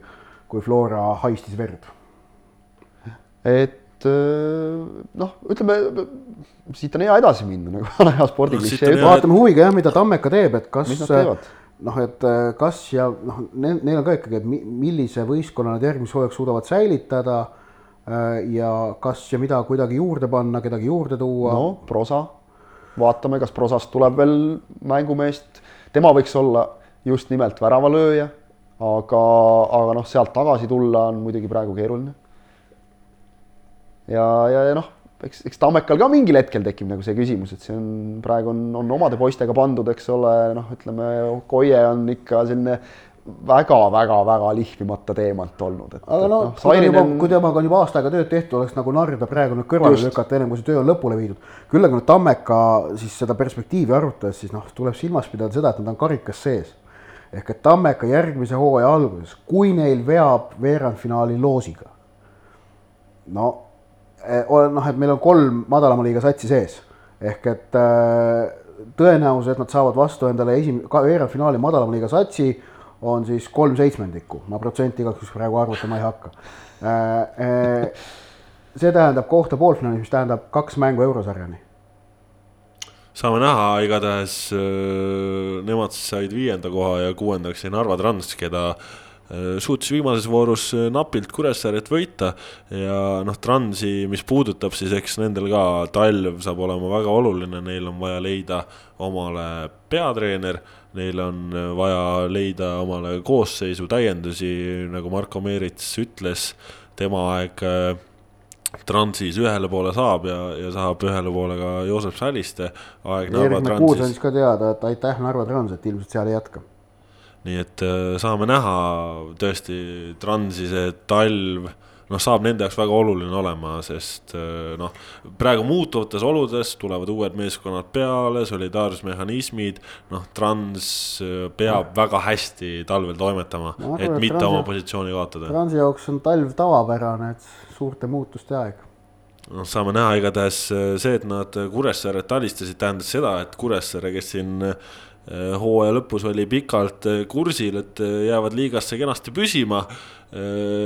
kui Flora haistis verd et äh, noh, ütleme siit on hea edasi minna nagu vana hea spordiklišee no,. vaatame huviga jah, mida Tammeka teeb, et kas noh, et äh, kas ja noh, neil on ka ikkagi, et millise võistkonna nad järgmiseks hooajaks suudavad säilitada äh, ja kas ja mida kuidagi juurde panna, kedagi juurde tuua. no prosa, vaatame, kas prosast tuleb veel mängumeest, tema võiks olla just nimelt väravalööja, aga, aga noh, sealt tagasi tulla on muidugi praegu keeruline ja, ja, ja noh, eks, eks Tammekal ka mingil hetkel tekib nagu see küsimus, et see on praegu on, on omade poistega pandud, eks ole, noh, ütleme Koie on ikka selline väga-väga-väga lihvimata teemant olnud. aga no, no kui Sairinen... kui temaga on juba aasta aega tööd tehtud, oleks nagu narr ta praegu nüüd kõrvale lükata, ennem kui see töö on lõpule viidud. küll aga nüüd Tammeka siis seda perspektiivi arutades, siis noh, tuleb silmas pidada seda, et nad on karikas sees. ehk et Tammeka järgmise hooaja alguses, kui neil veab veerandfinaali loosiga no noh, et meil on kolm madalama liiga satsi sees ehk et äh, tõenäosus, et nad saavad vastu endale esim-, veerandfinaali madalama liiga satsi on siis kolm seitsmendikku, ma protsenti igaks juhuks praegu arvutama ei hakka. see tähendab kohta poolfinaalis, mis tähendab kaks mängu eurosarjani. saame näha, igatahes äh, nemad said viienda koha ja kuuendaks jäi Narva Trans, keda äh, suutis viimases voorus äh, napilt Kuressaaret võita. Ja noh, Transi, mis puudutab, siis eks nendel ka talv saab olema väga oluline, neil on vaja leida omale peatreener, neil on vaja leida omale koosseisu täiendusi, nagu Marko Meerits ütles, tema aeg Transis ühele poole saab ja, ja saab ühele poole ka Joosep Säliste aeg Narva Erik Merkuus Transis. andis ka teada, et aitäh Narva Trans, et ilmselt seal ei jätka. Nii et äh, saame näha tõesti Transi see talv, noh, saab nende jaoks väga oluline olema, sest äh, noh, praegu muutuvates oludes tulevad uued meeskonnad peale, solidaarsusmehhanismid, noh, Trans äh, peab väga hästi talvel toimetama, et mitte Transi- oma positsiooni kaotada. Transi jaoks on talv tavapärane, et suurte muutuste aeg. noh, saame näha igatahes see, et nad Kuressaaret alistasid, tähendas seda, et Kuressaare, kes siin äh, hooaja lõpus oli pikalt äh, kursil, et äh, jäävad liigasse kenasti püsima,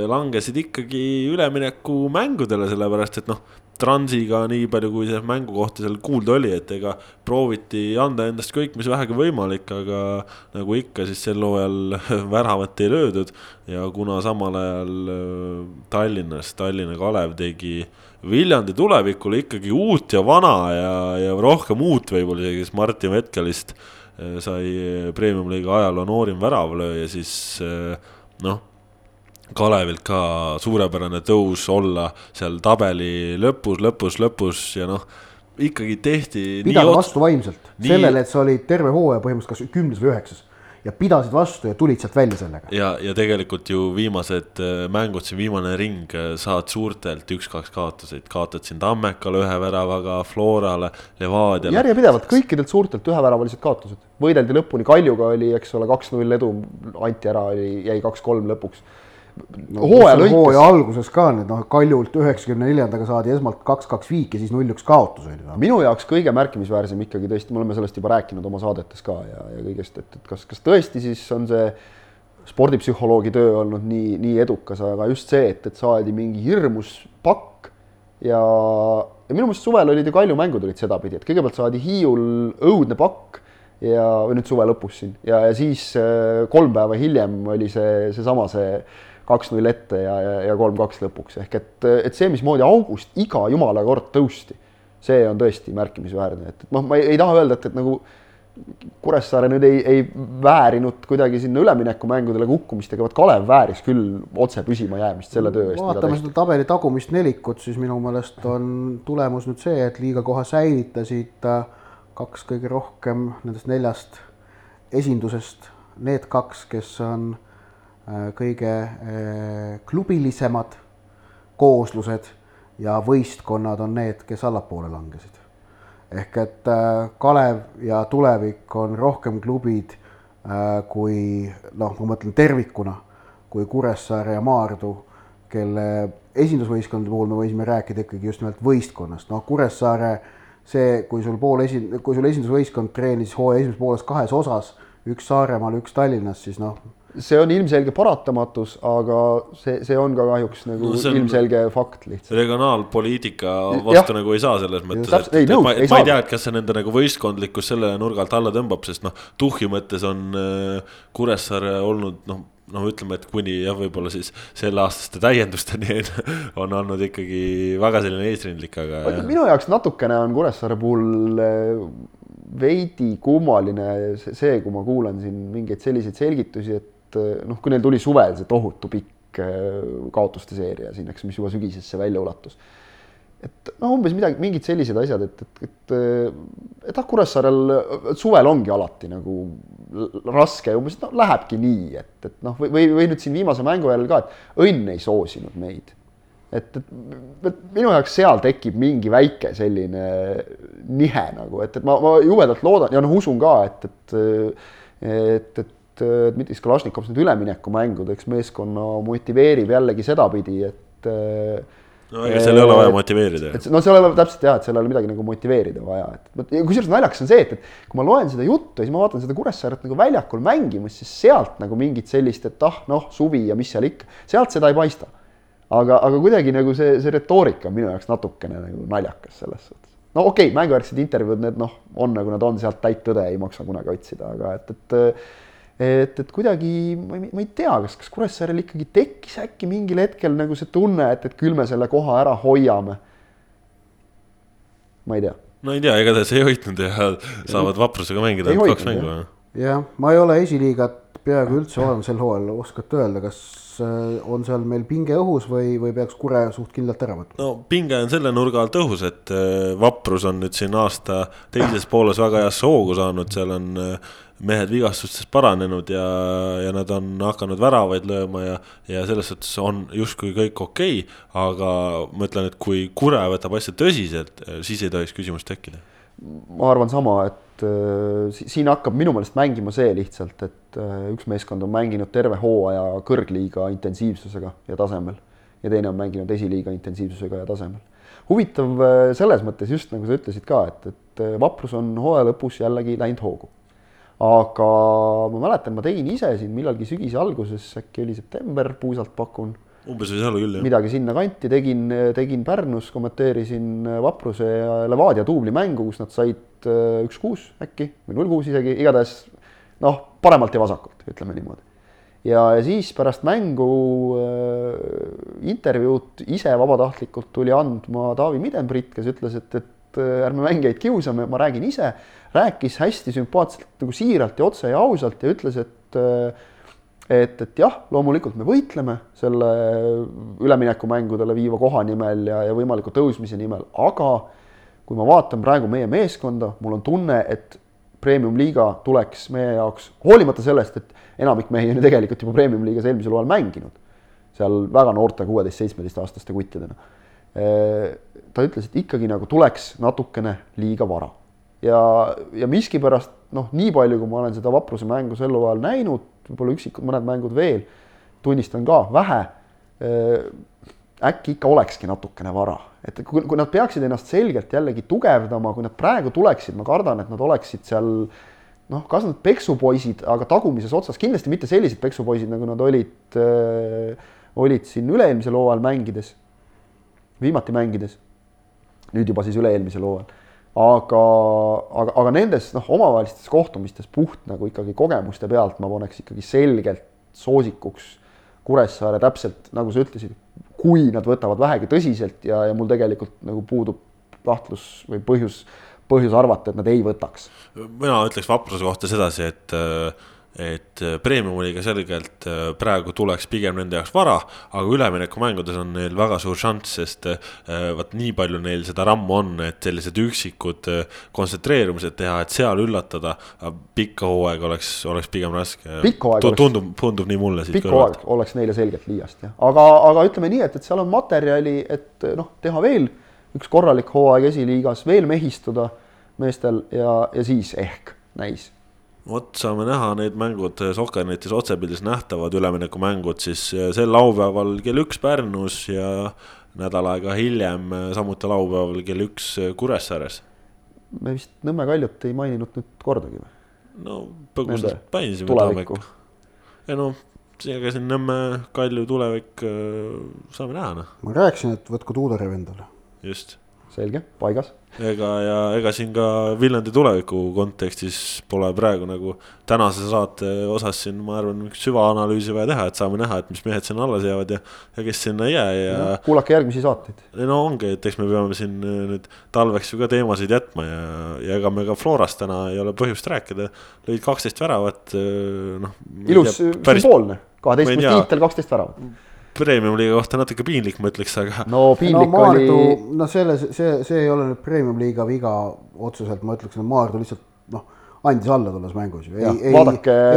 langesid ikkagi üleminekumängudele, sellepärast et noh, Transiga nii palju, kui see mängu kohta seal kuulda oli, et ega prooviti anda endast kõik, mis vähegi võimalik, aga nagu ikka, siis sel hooajal väravat ei löödud. Ja kuna samal ajal äh, Tallinnas Tallinna Kalev tegi Viljandi tulevikule ikkagi uut ja vana ja, ja rohkem uut võib-olla isegi, sest Martin Vetkalist äh, sai premium-liiga ajaloo noorim väravlööja, siis äh, noh Kalevilt ka suurepärane tõus olla seal tabeli lõpus, lõpus, lõpus ja noh, ikkagi tehti. pidada vastu vaimselt nii... sellele, et sa olid terve hooaja põhimõtteliselt kas kümnes või üheksas ja pidasid vastu ja tulid sealt välja sellega. ja, ja tegelikult ju viimased äh, mängud, see viimane ring, äh, saad suurtelt üks-kaks kaotuseid, kaotad siin Tammekale ühe väravaga, Florale, Levadiale. järjepidevalt kõikidelt suurtelt üheväravalised kaotused, võideldi lõpuni, Kaljuga oli, eks ole, kaks-null edu, anti ära, oli, jäi kaks-kolm lõpuks no, hooaja on hooaja lõikes, alguses ka need noh, Kaljult üheksakümne neljandaga saadi esmalt kaks-kaks viik ja siis null-üks kaotus oli noh. minu jaoks kõige märkimisväärsem ikkagi tõesti, me oleme sellest juba rääkinud oma saadetes ka ja, ja kõigest, et, et kas, kas tõesti siis on see spordipsühholoogi töö olnud nii, nii edukas, aga just see, et, et saadi mingi hirmus pakk ja, ja minu meelest suvel olid ju Kalju mängud olid sedapidi, et kõigepealt saadi Hiiul õudne pakk ja, või nüüd suve lõpus siin ja, ja siis äh, kolm päeva hiljem oli see, seesama see kaks-null ette ja, ja, ja kolm-kaks lõpuks. Ehk et, et see, mismoodi august iga jumala kord tõusti, see on tõesti märkimisväärne, et, et noh, ma ei, ei taha öelda, et, et nagu Kuressaare nüüd ei, ei väärinud kuidagi sinna üleminekumängudele kukkumist, aga vot Kalev vääris küll otse püsima jäämist selle töö eest, vaatame seda tabeli tagumist nelikut, siis minu meelest on tulemus nüüd see, et liiga koha säilitasid äh, kaks kõige rohkem nendest neljast esindusest, need kaks, kes on äh, kõige äh, klubilisemad kooslused ja võistkonnad on need, kes allapoole langesid. ehk et äh, Kalev ja Tulevik on rohkem klubid äh, kui noh, ma mõtlen tervikuna, kui Kuressaare ja Maardu, kelle esindusvõistkondade puhul me võisime rääkida ikkagi just nimelt võistkonnast, noh Kuressaare see, kui sul pool esi-, kui sul esindusvõistkond treenis hooaja esimeses pooles kahes osas, üks Saaremaal, üks Tallinnas, siis noh, see on ilmselge paratamatus, aga see, see on ka kahjuks nagu No on- ilmselge fakt lihtsalt. regionaalpoliitika vastu nagu ei saa selles mõttes, et, ei, et nõus, ma, ei ma ei tea, et kas see nende nagu võistkondlikkus selle nurga alt alla tõmbab, sest noh, tuhhi mõttes on äh, Kuressaare olnud noh, noh, ütleme, et kuni jah, võib-olla siis selleaastaste täiendusteni on olnud ikkagi väga selline eesrindlik, aga minu jaoks natukene on Kuressaare puhul eh, veidi kummaline see- see, kui ma kuulan siin mingeid selliseid selgitusi, et eh, noh, kui neil tuli suvel see tohutu pikk eh, kaotuste seeria siin, eks, mis juba sügisesse välja ulatus. et noh, umbes midagi, mingid sellised asjad, et, et, et, et ah, Kuressaarel suvel ongi alati nagu raske, umbes noh, lähebki nii, et, et noh, või, või, või nüüd siin viimase mängu järel ka, et õnn ei soosinud meid et, et, et minu jaoks seal tekib mingi väike selline nihe nagu, et, et ma, ma jubedalt loodan ja noh, usun ka, et, et et, et, et Dmitri Kalašnikov need üleminekumängud, eks meeskonna motiveerib jällegi sedapidi, et no ega seal ei ole vaja motiveerida. et no seal ei ole täpselt jah, et seal ei ole midagi nagu motiveerida vaja, et kusjuures naljakas on see, et, et kui ma loen seda juttu ja siis ma vaatan seda Kuressaaret nagu väljakul mängimas, siis sealt nagu mingit sellist, et ah noh, suvi ja mis seal ikka, sealt seda ei paista. aga, aga kuidagi nagu see, see retoorika on minu jaoks natukene nagu naljakas selles suhtes. no okei okay,, mängujärgsed intervjuud, need noh, on nagu nad on, sealt täit tõde ei maksa kunagi otsida, aga et, et et, et kuidagi ma ei, ma ei tea, kas, kas Kuressaarel ikkagi tekkis äkki mingil hetkel nagu see tunne, et, et küll me selle koha ära hoiame. ma ei tea no ei tea, igatahes ei hoidnud ja saavad vaprusega mängida Ei ainult kaks mängu. jah, ma ei ole esiliigat peaaegu üldse vaadanud sel hooajal, oskate öelda, kas äh, on seal meil pinge õhus või, või peaks Kure suht kindlalt ära võtma? no pinge on selle nurga alt õhus, et äh, Vaprus on nüüd siin aasta teises pooles väga heasse hoogu saanud, seal on äh, mehed vigastustes paranenud ja, ja nad on hakanud väravaid lööma ja, ja selles suhtes on justkui kõik okei okay,, aga ma ütlen, et kui Kure võtab asja tõsiselt, siis ei tohiks küsimust tekkida. ma arvan sama, et äh, si- siin hakkab minu meelest mängima see lihtsalt, et äh, üks meeskond on mänginud terve hooaja kõrgliiga intensiivsusega ja tasemel ja teine on mänginud esiliiga intensiivsusega ja tasemel. huvitav äh, selles mõttes just nagu sa ütlesid ka, et, et äh, Vaprus on hooaja lõpus jällegi läinud hoogu. Aga ma mäletan, ma tegin ise siin millalgi sügise alguses, äkki oli september, puusalt pakun umbes võis olla küll jah. midagi sinnakanti tegin, tegin Pärnus, kommenteerisin Vapruse ja Levadia duubli mängu, kus nad said äh, üks-kuus äkki või null-kuus isegi, igatahes noh, paremalt ja vasakult, ütleme niimoodi. ja, ja siis pärast mängu äh, intervjuud ise vabatahtlikult tuli andma Taavi Midenbrit, kes ütles, et, et ärme mängijaid kiusame, ma räägin ise. rääkis hästi sümpaatselt nagu siiralt ja otse ja ausalt ja ütles, et äh, et, et jah, loomulikult me võitleme selle üleminekumängudele viiva koha nimel ja, ja võimaliku tõusmise nimel, aga kui ma vaatan praegu meie meeskonda, mul on tunne, et premium-liiga tuleks meie jaoks, hoolimata sellest, et enamik mehi on ju tegelikult juba premium-liigas eelmisel hooajal mänginud, seal väga noorte kuueteist-seitsmeteistaastaste kuttidena. Ta ütles, et ikkagi nagu tuleks natukene liiga vara ja, ja miskipärast noh, nii palju, kui ma olen seda vapruse mängu sel hooajal näinud, võib-olla üksikud mõned mängud veel, tunnistan ka vähe. äkki ikka olekski natukene vara, et kui, kui nad peaksid ennast selgelt jällegi tugevdama, kui nad praegu tuleksid, ma kardan, et nad oleksid seal noh, kas nad peksupoisid, aga tagumises otsas kindlasti mitte sellised peksupoisid, nagu nad olid äh,, olid siin üle-eelmisel hooajal mängides, viimati mängides, nüüd juba siis üle-eelmisel hooajal aga, aga, aga nendes noh, omavahelistes kohtumistes puht nagu ikkagi kogemuste pealt ma paneks ikkagi selgelt soosikuks Kuressaare täpselt nagu sa ütlesid, kui nad võtavad vähegi tõsiselt ja, ja mul tegelikult nagu puudub kahtlus või põhjus, põhjus arvata, et nad ei võtaks. mina ütleks Vapruse kohta sedasi, et, et premium-liiga selgelt äh, praegu tuleks pigem nende jaoks vara, aga üleminekumängudes on neil väga suur šanss, sest äh, vaat nii palju neil seda rammu on, et sellised üksikud äh, kontsentreerumised teha, et seal üllatada, pikka hooaega oleks, oleks pigem raske. Tundub, tundub nii mulle pikk hooaeg oleks neile selgelt liiast jah, aga, aga ütleme nii, et, et seal on materjali, et noh, teha veel üks korralik hooaeg esiliigas, veel mehistuda meestel ja, ja siis ehk näis vot saame näha need mängud Soker-netis otsepildis nähtavad üleminekumängud siis äh, sel laupäeval kell üks Pärnus ja nädal aega hiljem äh, samuti laupäeval kell üks Kuressaares. me vist Nõmme Kaljut ei maininud nüüd kordagi või? no põgusalt mainisime tulevikku. tulevikku. ja noh, ega siin Nõmme Kalju tulevik saame näha noh, ma rääkisin, et võtku Tuulerev endale. just selge, paigas. ega ja ega siin ka Viljandi tuleviku kontekstis pole praegu nagu tänase saate osas siin, ma arvan, mingit süvaanalüüsi vaja teha, et saame näha, et mis mehed sinna alles jäävad ja, ja kes sinna ei jää ja, ja kuulake järgmisi saateid. no ongi, et eks me peame siin äh, nüüd talveks ju ka teemasid jätma ja, ja ega me ka Florast täna ei ole põhjust rääkida. lõid kaksteist väravat, noh. ilus sümboolne, ma ei kaheteistkümnes tiitel, kaksteist väravat. Premium-liiga kohta natuke piinlik, ma ütleks, aga no no piinlik Maardu oli,, no selle, see, see ei ole nüüd premium-liiga viga otseselt, ma ütleksin, et Maardu lihtsalt noh, andis alla tolles mängus ju, ei ei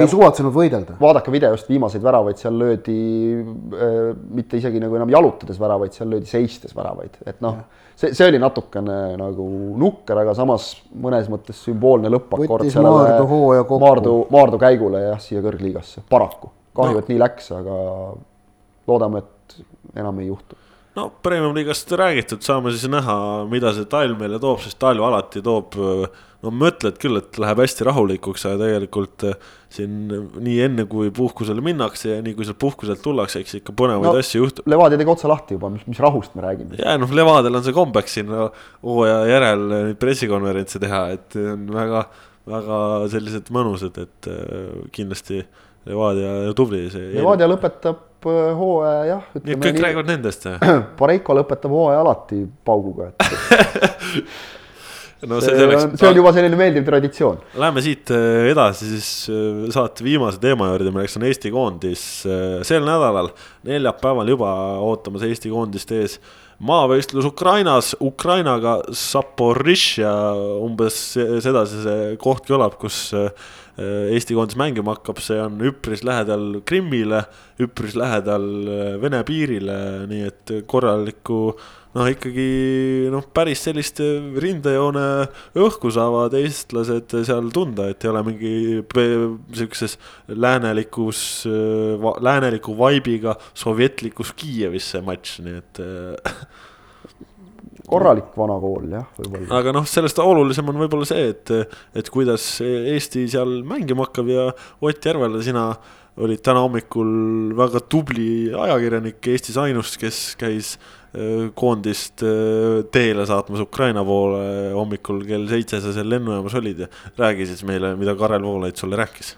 ei suvatsenud võidelda. vaadake videost viimaseid väravaid, seal löödi äh, mitte isegi nagu enam jalutades väravaid, seal löödi seistes väravaid, et noh, see, see oli natukene nagu nukker, aga samas mõnes mõttes sümboolne lõppakord Võttis Maardu hooaja kokku. Maardu, Maardu käigule jah, siia kõrgliigasse, paraku. kahju No. no., et nii läks, aga loodame, et enam ei juhtu. no Premium-liigast räägitud, saame siis näha, mida see talv meile toob, sest talv alati toob. no mõtled küll, et läheb hästi rahulikuks, aga tegelikult äh, siin nii enne, kui puhkusele minnakse ja nii kui sealt puhkuselt tullakse, eks ikka põnevaid no, asju juhtub. Levadia tegi otsa lahti juba, mis, mis rahust me räägime? ja noh, Levadial on see kombeks siin hooaja no, järel neid pressikonverentse teha, et on väga, väga sellised mõnusad, et äh, kindlasti Levadia tubli. Levadia lõpetab hooaja jah. nii et kõik nii, räägivad nendest või? Pareiko lõpetab hooaja alati pauguga, et no see, see, on, see on juba selline meeldiv traditsioon. Läheme siit äh, edasi siis äh, saate viimase teema juurde, milleks on Eesti koondis. Äh, sel nädalal, neljapäeval juba ootamas Eesti koondist ees maavõistlus Ukrainas, Ukrainaga Zaporižžja, umbes sedasi see koht kõlab, kus Eesti koondis mängima hakkab, see on üpris lähedal Krimmile, üpris lähedal Vene piirile, nii et korralikku noh, ikkagi noh, päris sellist rindejoone õhku saavad eestlased seal tunda, et ei ole mingi sihukeses läänelikus, lääneliku vaibiga sovjetlikus Kiievis see matš, nii et korralik vana kool jah, võib-olla. aga noh, sellest olulisem on võib-olla see, et, et kuidas Eesti seal mängima hakkab ja Ott Järvela, sina olid täna hommikul väga tubli ajakirjanik, Eestis ainus, kes käis Äh, koondist äh, teele saatmas Ukraina poole hommikul kell seitse sa seal lennujaamas olid ja räägi siis meile, mida Karel Voolaid sulle rääkis.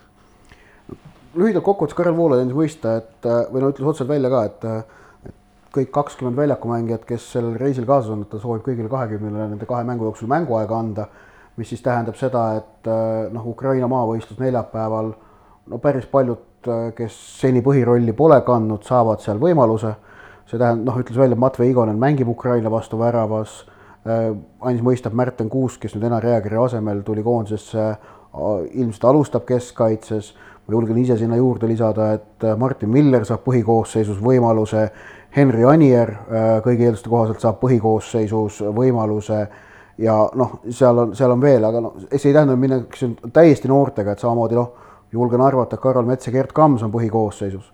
lühidalt kokkuvõttes Karel Voolaid andis mõista, et äh, või no ütles otseselt välja ka, et kõik kakskümmend väljakumängijat, kes sellel reisil kaasas on, et ta soovib kõigile kahekümnele nende kahe mängu jooksul mänguaega anda, mis siis tähendab seda, et noh, Ukraina maavõistlus neljapäeval, no päris paljud, kes seni põhirolli pole kandnud, saavad seal võimaluse see tähendab, noh, ütles välja, Matvei Igonen mängib Ukraina vastu väravas äh,. andis mõista, et Märten Kuusk, kes nüüd Enar Jäägeri asemel tuli koondisesse äh,, ilmselt alustab keskkaitses. ma julgen ise sinna juurde lisada, et äh, Martin Miller saab põhikoosseisus võimaluse. Henri Anier äh, kõigi eelduste kohaselt saab põhikoosseisus võimaluse ja noh, seal on, seal on veel, aga noh, see ei tähenda, et minnakse täiesti noortega, et samamoodi noh, julgen arvata, et Karol Mets ja Gerd Kams on põhikoosseisus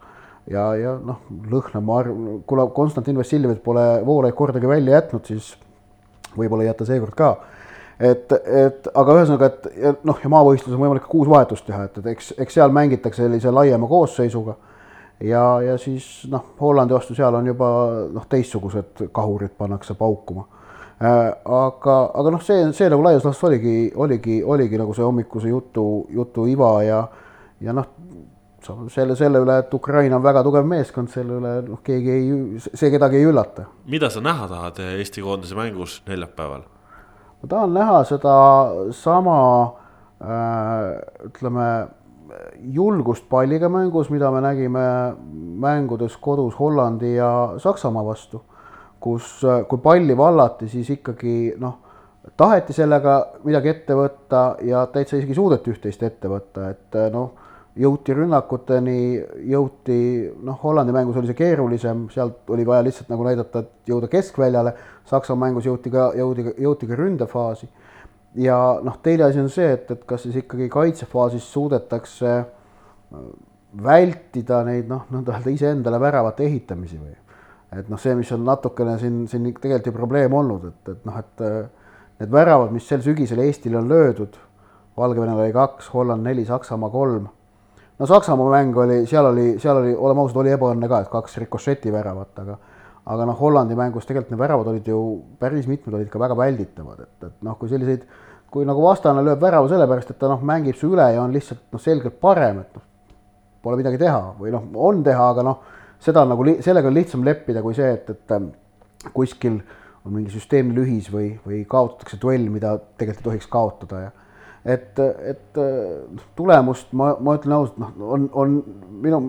ja, ja noh, lõhna, ma arvan, kuna Konstantin Vassiljevit pole Voolaid kordagi välja jätnud, siis võib-olla ei jäta seekord ka. et, et aga ühesõnaga, et noh, ja maavõistluses on võimalik ka kuus vahetust teha, et, et eks, eks seal mängitakse sellise laiema koosseisuga. Ja, ja siis noh, Hollandi vastu seal on juba noh, teistsugused kahurid pannakse paukuma äh, aga, aga noh, see, see nagu laias laastus oligi, oligi, oligi nagu see hommikuse jutu, jutu iva ja, ja noh, selle, selle üle, et Ukraina on väga tugev meeskond, selle üle noh, keegi ei, see kedagi ei üllata. mida sa näha tahad Eesti koondise mängus neljapäeval? ma tahan näha seda sama äh, ütleme, julgust palliga mängus, mida me nägime mängudes kodus Hollandi ja Saksamaa vastu, kus, kui palli vallati, siis ikkagi noh, taheti sellega midagi ette võtta ja täitsa isegi suudeti üht-teist ette võtta, et noh jõuti rünnakuteni, jõuti, noh, Hollandi mängus oli see keerulisem, sealt oli vaja lihtsalt nagu näidata, et jõuda keskväljale, Saksa mängus jõuti ka, jõudi, jõuti ka ründefaasi. Ja noh, teine asi on see, et, et kas siis ikkagi kaitsefaasis suudetakse äh, vältida neid noh, nõnda öelda iseendale väravate ehitamisi või? Et noh, see, mis on natukene siin, siin tegelikult ju probleem olnud, et, et noh, et äh, need väravad, mis sel sügisel Eestile on löödud, Valgevenel oli kaks, Holland neli, Saksamaa kolm. No Saksamaa mäng oli, seal oli, seal oli, oleme ausad, oli ebaõnne ka, et kaks rikošeti väravat, aga aga noh, Hollandi mängus tegelikult need väravad olid ju päris mitmed olid ka väga välditavad, et, et noh, kui selliseid, kui nagu vastane lööb värava sellepärast, et ta noh, mängib su üle ja on lihtsalt noh, selgelt parem, et noh, pole midagi teha või noh, on teha, aga noh, seda nagu, sellega on lihtsam leppida kui see, et, et kuskil on mingi süsteemne lühis või, või kaotatakse duell, mida tegelikult ei tohiks kaotada ja et, et noh, tulemust ma, ma ütlen ausalt, noh, on, on minu,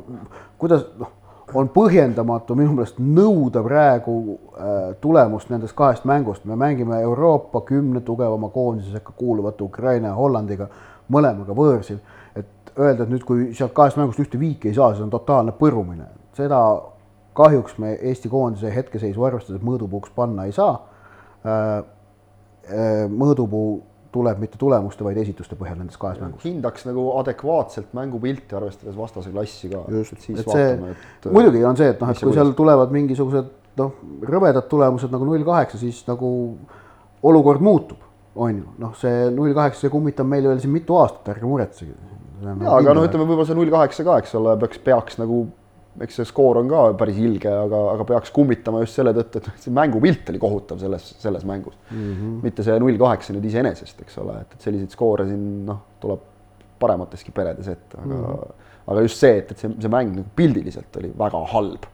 kuidas noh, on põhjendamatu minu meelest nõuda praegu äh, tulemust nendest kahest mängust, me mängime Euroopa kümne tugevama koondise sekka kuuluvate Ukraina ja Hollandiga, mõlemaga võõrsil. et öelda, et nüüd, kui sealt kahest mängust ühte viiki ei saa, siis on totaalne põrumine, seda kahjuks me Eesti koondise hetkeseisu arvestades mõõdupuuks panna ei saa äh,. Äh, mõõdupuu tuleb mitte tulemuste, vaid esituste põhjal nendes kahes mängus. hindaks nagu adekvaatselt mängupilti, arvestades vastase klassi ka. just, et siis et vaatame, et. muidugi on see, et noh, et kui seal tulevad mingisugused noh, rõvedad tulemused nagu null kaheksa, siis nagu olukord muutub, on ju, noh, see null kaheksa, see kummitab meil veel siin mitu aastat, ärge muretsege. jaa, aga noh, ütleme võib-olla see null kaheksa ka, eks ole, peaks, peaks nagu eks see skoor on ka päris ilge, aga, aga peaks kummitama just selle tõttu, et see mängupilt oli kohutav selles, selles mängus mm. -hmm. mitte see null kaheksa nüüd iseenesest, eks ole, et, et selliseid skoore siin noh, tuleb paremateski peredes ette, aga mm, -hmm. aga just see, et, et see, see mäng nagu pildiliselt oli väga halb.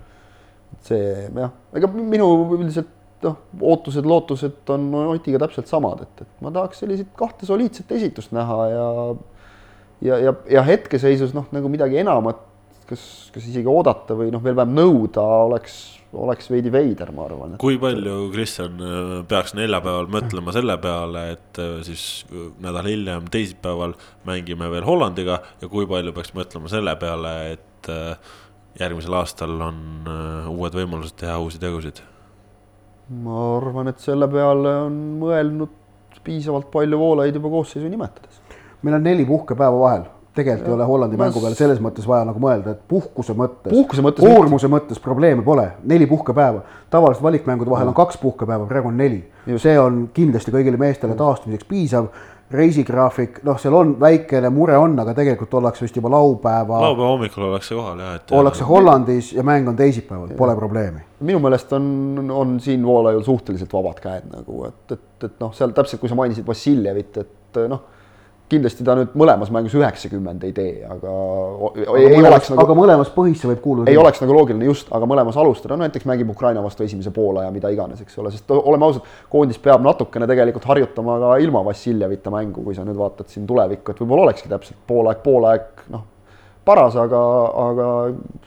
see jah, ega minu üldiselt noh, ootused-lootused on Otiga täpselt samad, et, et ma tahaks selliseid kahte soliidset esitust näha ja ja, ja, ja hetkeseisus noh, nagu midagi enamat kas, kas isegi oodata või noh, veel vähem nõuda oleks, oleks veidi veider, ma arvan. kui palju, Kristjan, peaks neljapäeval mõtlema selle peale, et äh, siis äh, nädal hiljem, teisipäeval mängime veel Hollandiga ja kui palju peaks mõtlema selle peale, et äh, järgmisel aastal on uued võimalused teha uusi tegusid? ma arvan, et selle peale on mõelnud piisavalt palju voolaid juba koosseisu nimetades. meil on neli puhkepäeva vahel tegelikult ja. ei ole Hollandi ma... mängu peale selles mõttes vaja nagu mõelda, et puhkuse mõttes, puhkuse mõttes, koormuse mõttes probleeme pole, neli puhkepäeva. tavaliselt valikmängude vahel on kaks puhkepäeva, praegu on neli. see on kindlasti kõigile meestele taastumiseks piisav. reisigraafik, noh, seal on väikene mure on, aga tegelikult ollakse vist juba laupäeva. laupäeva hommikul ollakse kohal jah, et. ollakse Hollandis ja mäng on teisipäeval, pole probleemi. minu meelest on, on siin Voolaiul suhteliselt vabad käed nagu, et, et, et noh, seal täpselt, kui sa mainisid Vassiljevit, et noh kindlasti ta nüüd mõlemas mängus üheksakümmend ei tee, aga. aga, mõlemas, nagu, aga mõlemas põhisse võib kuuluda. ei nii. oleks nagu loogiline just, aga mõlemas alustada, no näiteks mängib Ukraina vastu esimese poolaja, mida iganes, eks ole, sest oleme ausad, koondis peab natukene tegelikult harjutama ka ilma Vassiljevita mängu, kui sa nüüd vaatad siin tulevikku, et võib-olla olekski täpselt poolaeg, poolaeg, noh. paras, aga, aga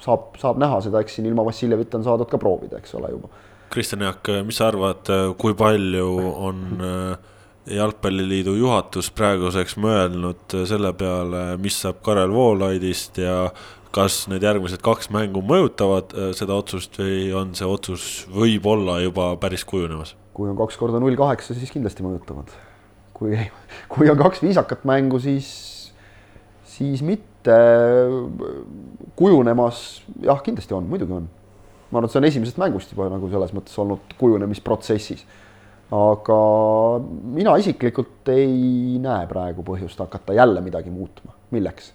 saab, saab näha seda, eks siin ilma Vassiljevita on saadud ka proovida, eks ole juba. Kristjan Jaak, mis sa arvad, kui palju on äh, jalgpalliliidu juhatus praeguseks mõelnud selle peale, mis saab Karel Voolaidist ja kas need järgmised kaks mängu mõjutavad seda otsust või on see otsus võib-olla juba päris kujunemas? kui on kaks korda null kaheksa, siis kindlasti mõjutavad. kui, kui on kaks viisakat mängu, siis, siis mitte kujunemas, jah, kindlasti on, muidugi on. ma arvan, et see on esimesest mängust juba nagu selles mõttes olnud kujunemisprotsessis aga mina isiklikult ei näe praegu põhjust hakata jälle midagi muutma, milleks?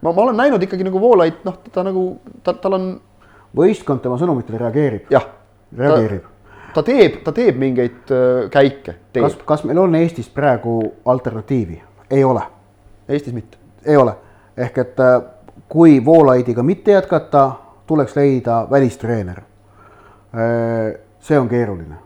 ma, ma olen näinud ikkagi nagu Voolaid, noh, ta nagu, ta, tal on. võistkond tema sõnumitele reageerib. jah. reageerib. ta teeb, ta teeb mingeid äh, käike. kas, kas meil on Eestis praegu alternatiivi? ei ole. Eestis mitte. ei ole, ehk et äh, kui Voolaidiga mitte jätkata, tuleks leida välistreener. Äh, see on keeruline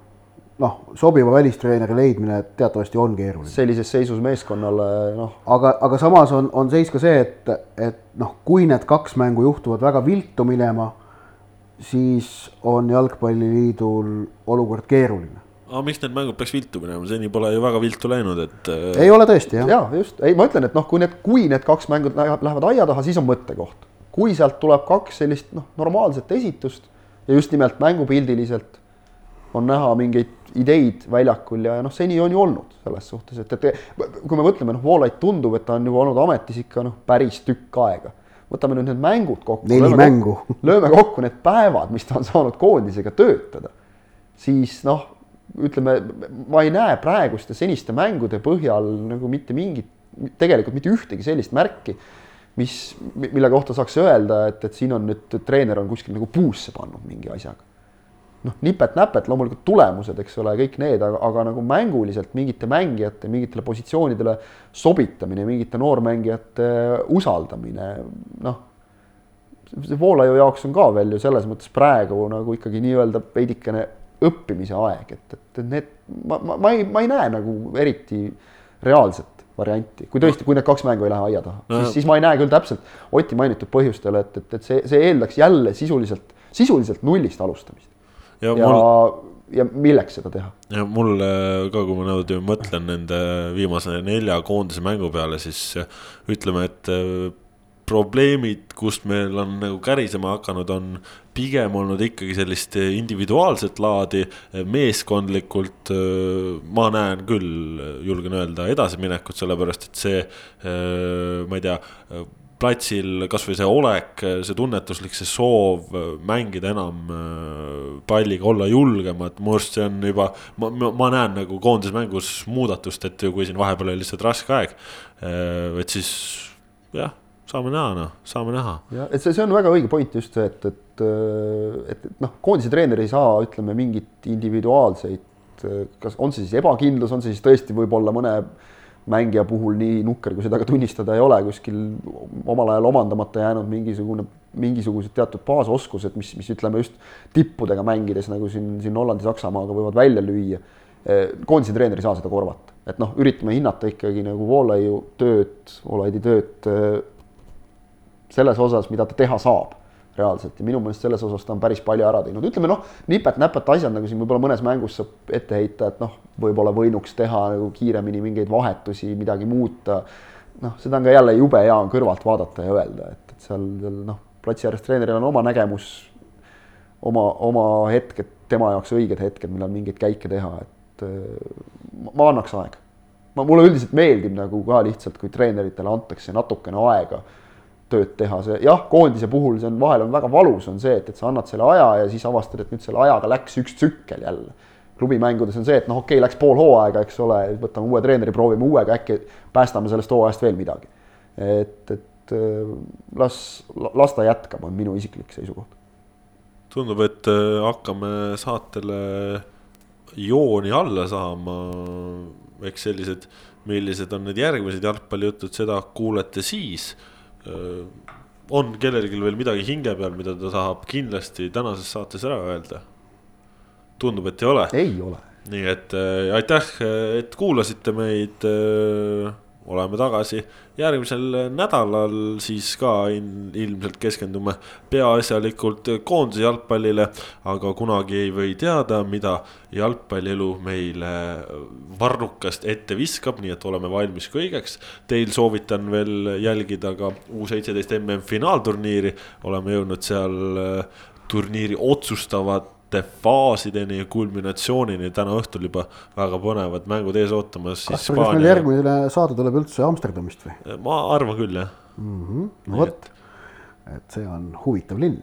noh, sobiva välistreeneri leidmine teatavasti on keeruline. sellises seisus meeskonnale noh. aga, aga samas on, on seis ka see, et, et noh, kui need kaks mängu juhtuvad väga viltu minema, siis on Jalgpalliliidul olukord keeruline. aga miks need mängud peaks viltu minema, seni pole ju väga viltu läinud, et. ei ole tõesti, jah. ja just, ei, ma ütlen, et noh, kui need, kui need kaks mängu lähevad aia taha, siis on mõttekoht. kui sealt tuleb kaks sellist noh, normaalset esitust ja just nimelt mängupildiliselt on näha mingeid ideid väljakul ja, noh, seni on ju olnud selles suhtes, et, et kui me mõtleme, noh, Voolaid tundub, et ta on juba olnud ametis ikka noh, päris tükk aega. võtame nüüd need mängud kokku. neli mängu. lööme kokku need päevad, mis ta on saanud koondisega töötada, siis noh, ütleme, ma ei näe praeguste seniste mängude põhjal nagu mitte mingit, tegelikult mitte ühtegi sellist märki, mis, mille kohta saaks öelda, et, et siin on nüüd treener on kuskil nagu puusse pannud mingi asjaga noh, nipet-näpet, loomulikult tulemused, eks ole, kõik need, aga, aga nagu mänguliselt mingite mängijate mingitele positsioonidele sobitamine, mingite noormängijate usaldamine, noh. see Voolaiu jaoks on ka veel ju selles mõttes praegu nagu ikkagi nii-öelda veidikene õppimise aeg, et, et need ma, ma, ma ei, ma ei näe nagu eriti reaalset varianti, kui tõesti, kui need kaks mängu ei lähe aia taha no., siis, siis ma ei näe küll täpselt Oti mainitud põhjustel, et, et, et see, see eeldaks jälle sisuliselt, sisuliselt nullist alustamist ja, ja mul ja milleks seda teha? ja mul ka, kui ma niimoodi mõtlen nende viimase nelja koondise mängu peale, siis ütleme, et äh, probleemid, kust meil on nagu kärisema hakanud, on pigem olnud ikkagi sellist individuaalset laadi, meeskondlikult äh, ma näen küll, julgen öelda, edasiminekut, sellepärast et see, äh, ma ei tea platsil kasvõi see olek, see tunnetuslik, see soov mängida enam palliga, olla julgemad, mu arust see on juba, ma, ma, ma näen nagu koondise mängus muudatust, et kui siin vahepeal oli lihtsalt raske aeg. et siis jah, saame näha, noh, saame näha. jah, et see, see on väga õige point just see, et, et, et, et noh, koondise treener ei saa, ütleme, mingit individuaalseid, kas on see siis ebakindlus, on see siis tõesti võib-olla mõne mängija puhul nii nukker, kui seda ka tunnistada ei ole, kuskil omal ajal omandamata jäänud mingisugune, mingisugused teatud baasoskused, mis, mis ütleme just tippudega mängides nagu siin, siin Hollandi, Saksamaaga võivad välja lüüa. koondise treener ei saa seda korvata, et noh, üritame hinnata ikkagi nagu Voolaiu tööd, Voolaidi tööd selles osas, mida ta teha saab reaalselt ja minu meelest selles osas ta on päris palju ära teinud, ütleme noh, nipet-näpet asjad nagu siin võib-olla mõnes mängus saab ette heita, et noh, võib-olla võinuks teha nagu kiiremini mingeid vahetusi, midagi muuta. noh, seda on ka jälle jube hea on kõrvalt vaadata ja öelda, et, et seal, seal noh, platsi ääres treeneril on oma nägemus, oma, oma hetked, tema jaoks õiged hetked, millal mingeid käike teha, et ma, ma annaks aega. ma, mulle üldiselt meeldib nagu ka lihtsalt, kui treeneritele antakse natukene aega tööd teha, see jah, koondise puhul see on vahel on väga valus, on see, et, et sa annad selle aja ja siis avastad, et nüüd selle ajaga läks üks tsükkel jälle. klubimängudes on see, et noh, okei okay,, läks pool hooaega, eks ole, võtame uue treeneri, proovime uuega, äkki päästame sellest hooajast veel midagi. et, et äh, las, las ta jätkab, on minu isiklik seisukoht. tundub, et äh, hakkame saatele jooni alla saama, eks sellised, millised on need järgmised jalgpallijutud, seda kuulete siis on kellelgi veel midagi hinge peal, mida ta tahab kindlasti tänases saates ära öelda? tundub, et ei ole. ei ole. nii et äh, aitäh, et kuulasite meid äh, oleme tagasi järgmisel nädalal, siis ka ilmselt keskendume peaasjalikult koondise jalgpallile. aga kunagi ei või teada, mida jalgpallielu meile varrukast ette viskab, nii et oleme valmis kõigeks. Teil soovitan veel jälgida ka U seitseteist mm finaalturniiri, oleme jõudnud seal turniiri otsustavat faasideni ja kulminatsioonini täna õhtul juba väga põnevad mängud ees ootamas. kas, kas meil järgmine saade tuleb üldse Amsterdamist või? ma arvan küll, jah mm. -hmm. no vot, et see on huvitav linn.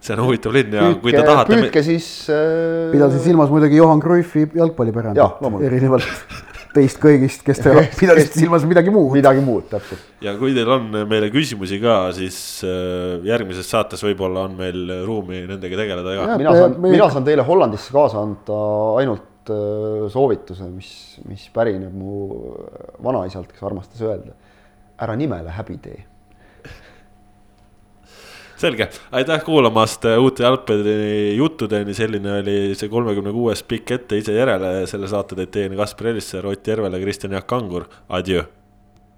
see on huvitav linn ja püüdke, kui te tahate. püüdke siis äh.... pidasin silmas muidugi Johan Cruyffi jalgpallipärandit, erinevalt teist kõigist, kes te pidasite silmas midagi muud. midagi muud, täpselt. ja kui teil on meile küsimusi ka, siis äh, järgmises saates võib-olla on meil ruumi nendega tegeleda ka. mina saan, mina saan teile Hollandisse kaasa anda ainult äh, soovituse, mis, mis pärineb mu vanaisalt, kes armastas öelda. ära nimele häbi tee selge, aitäh kuulamast äh, uute jalgpalli juttudeni, selline oli see kolmekümne kuues pikk ette ise järele, selle saate teid teieni Kaspar Elisser, Ott Järvela, Kristjan Jaak Kangur, adjöö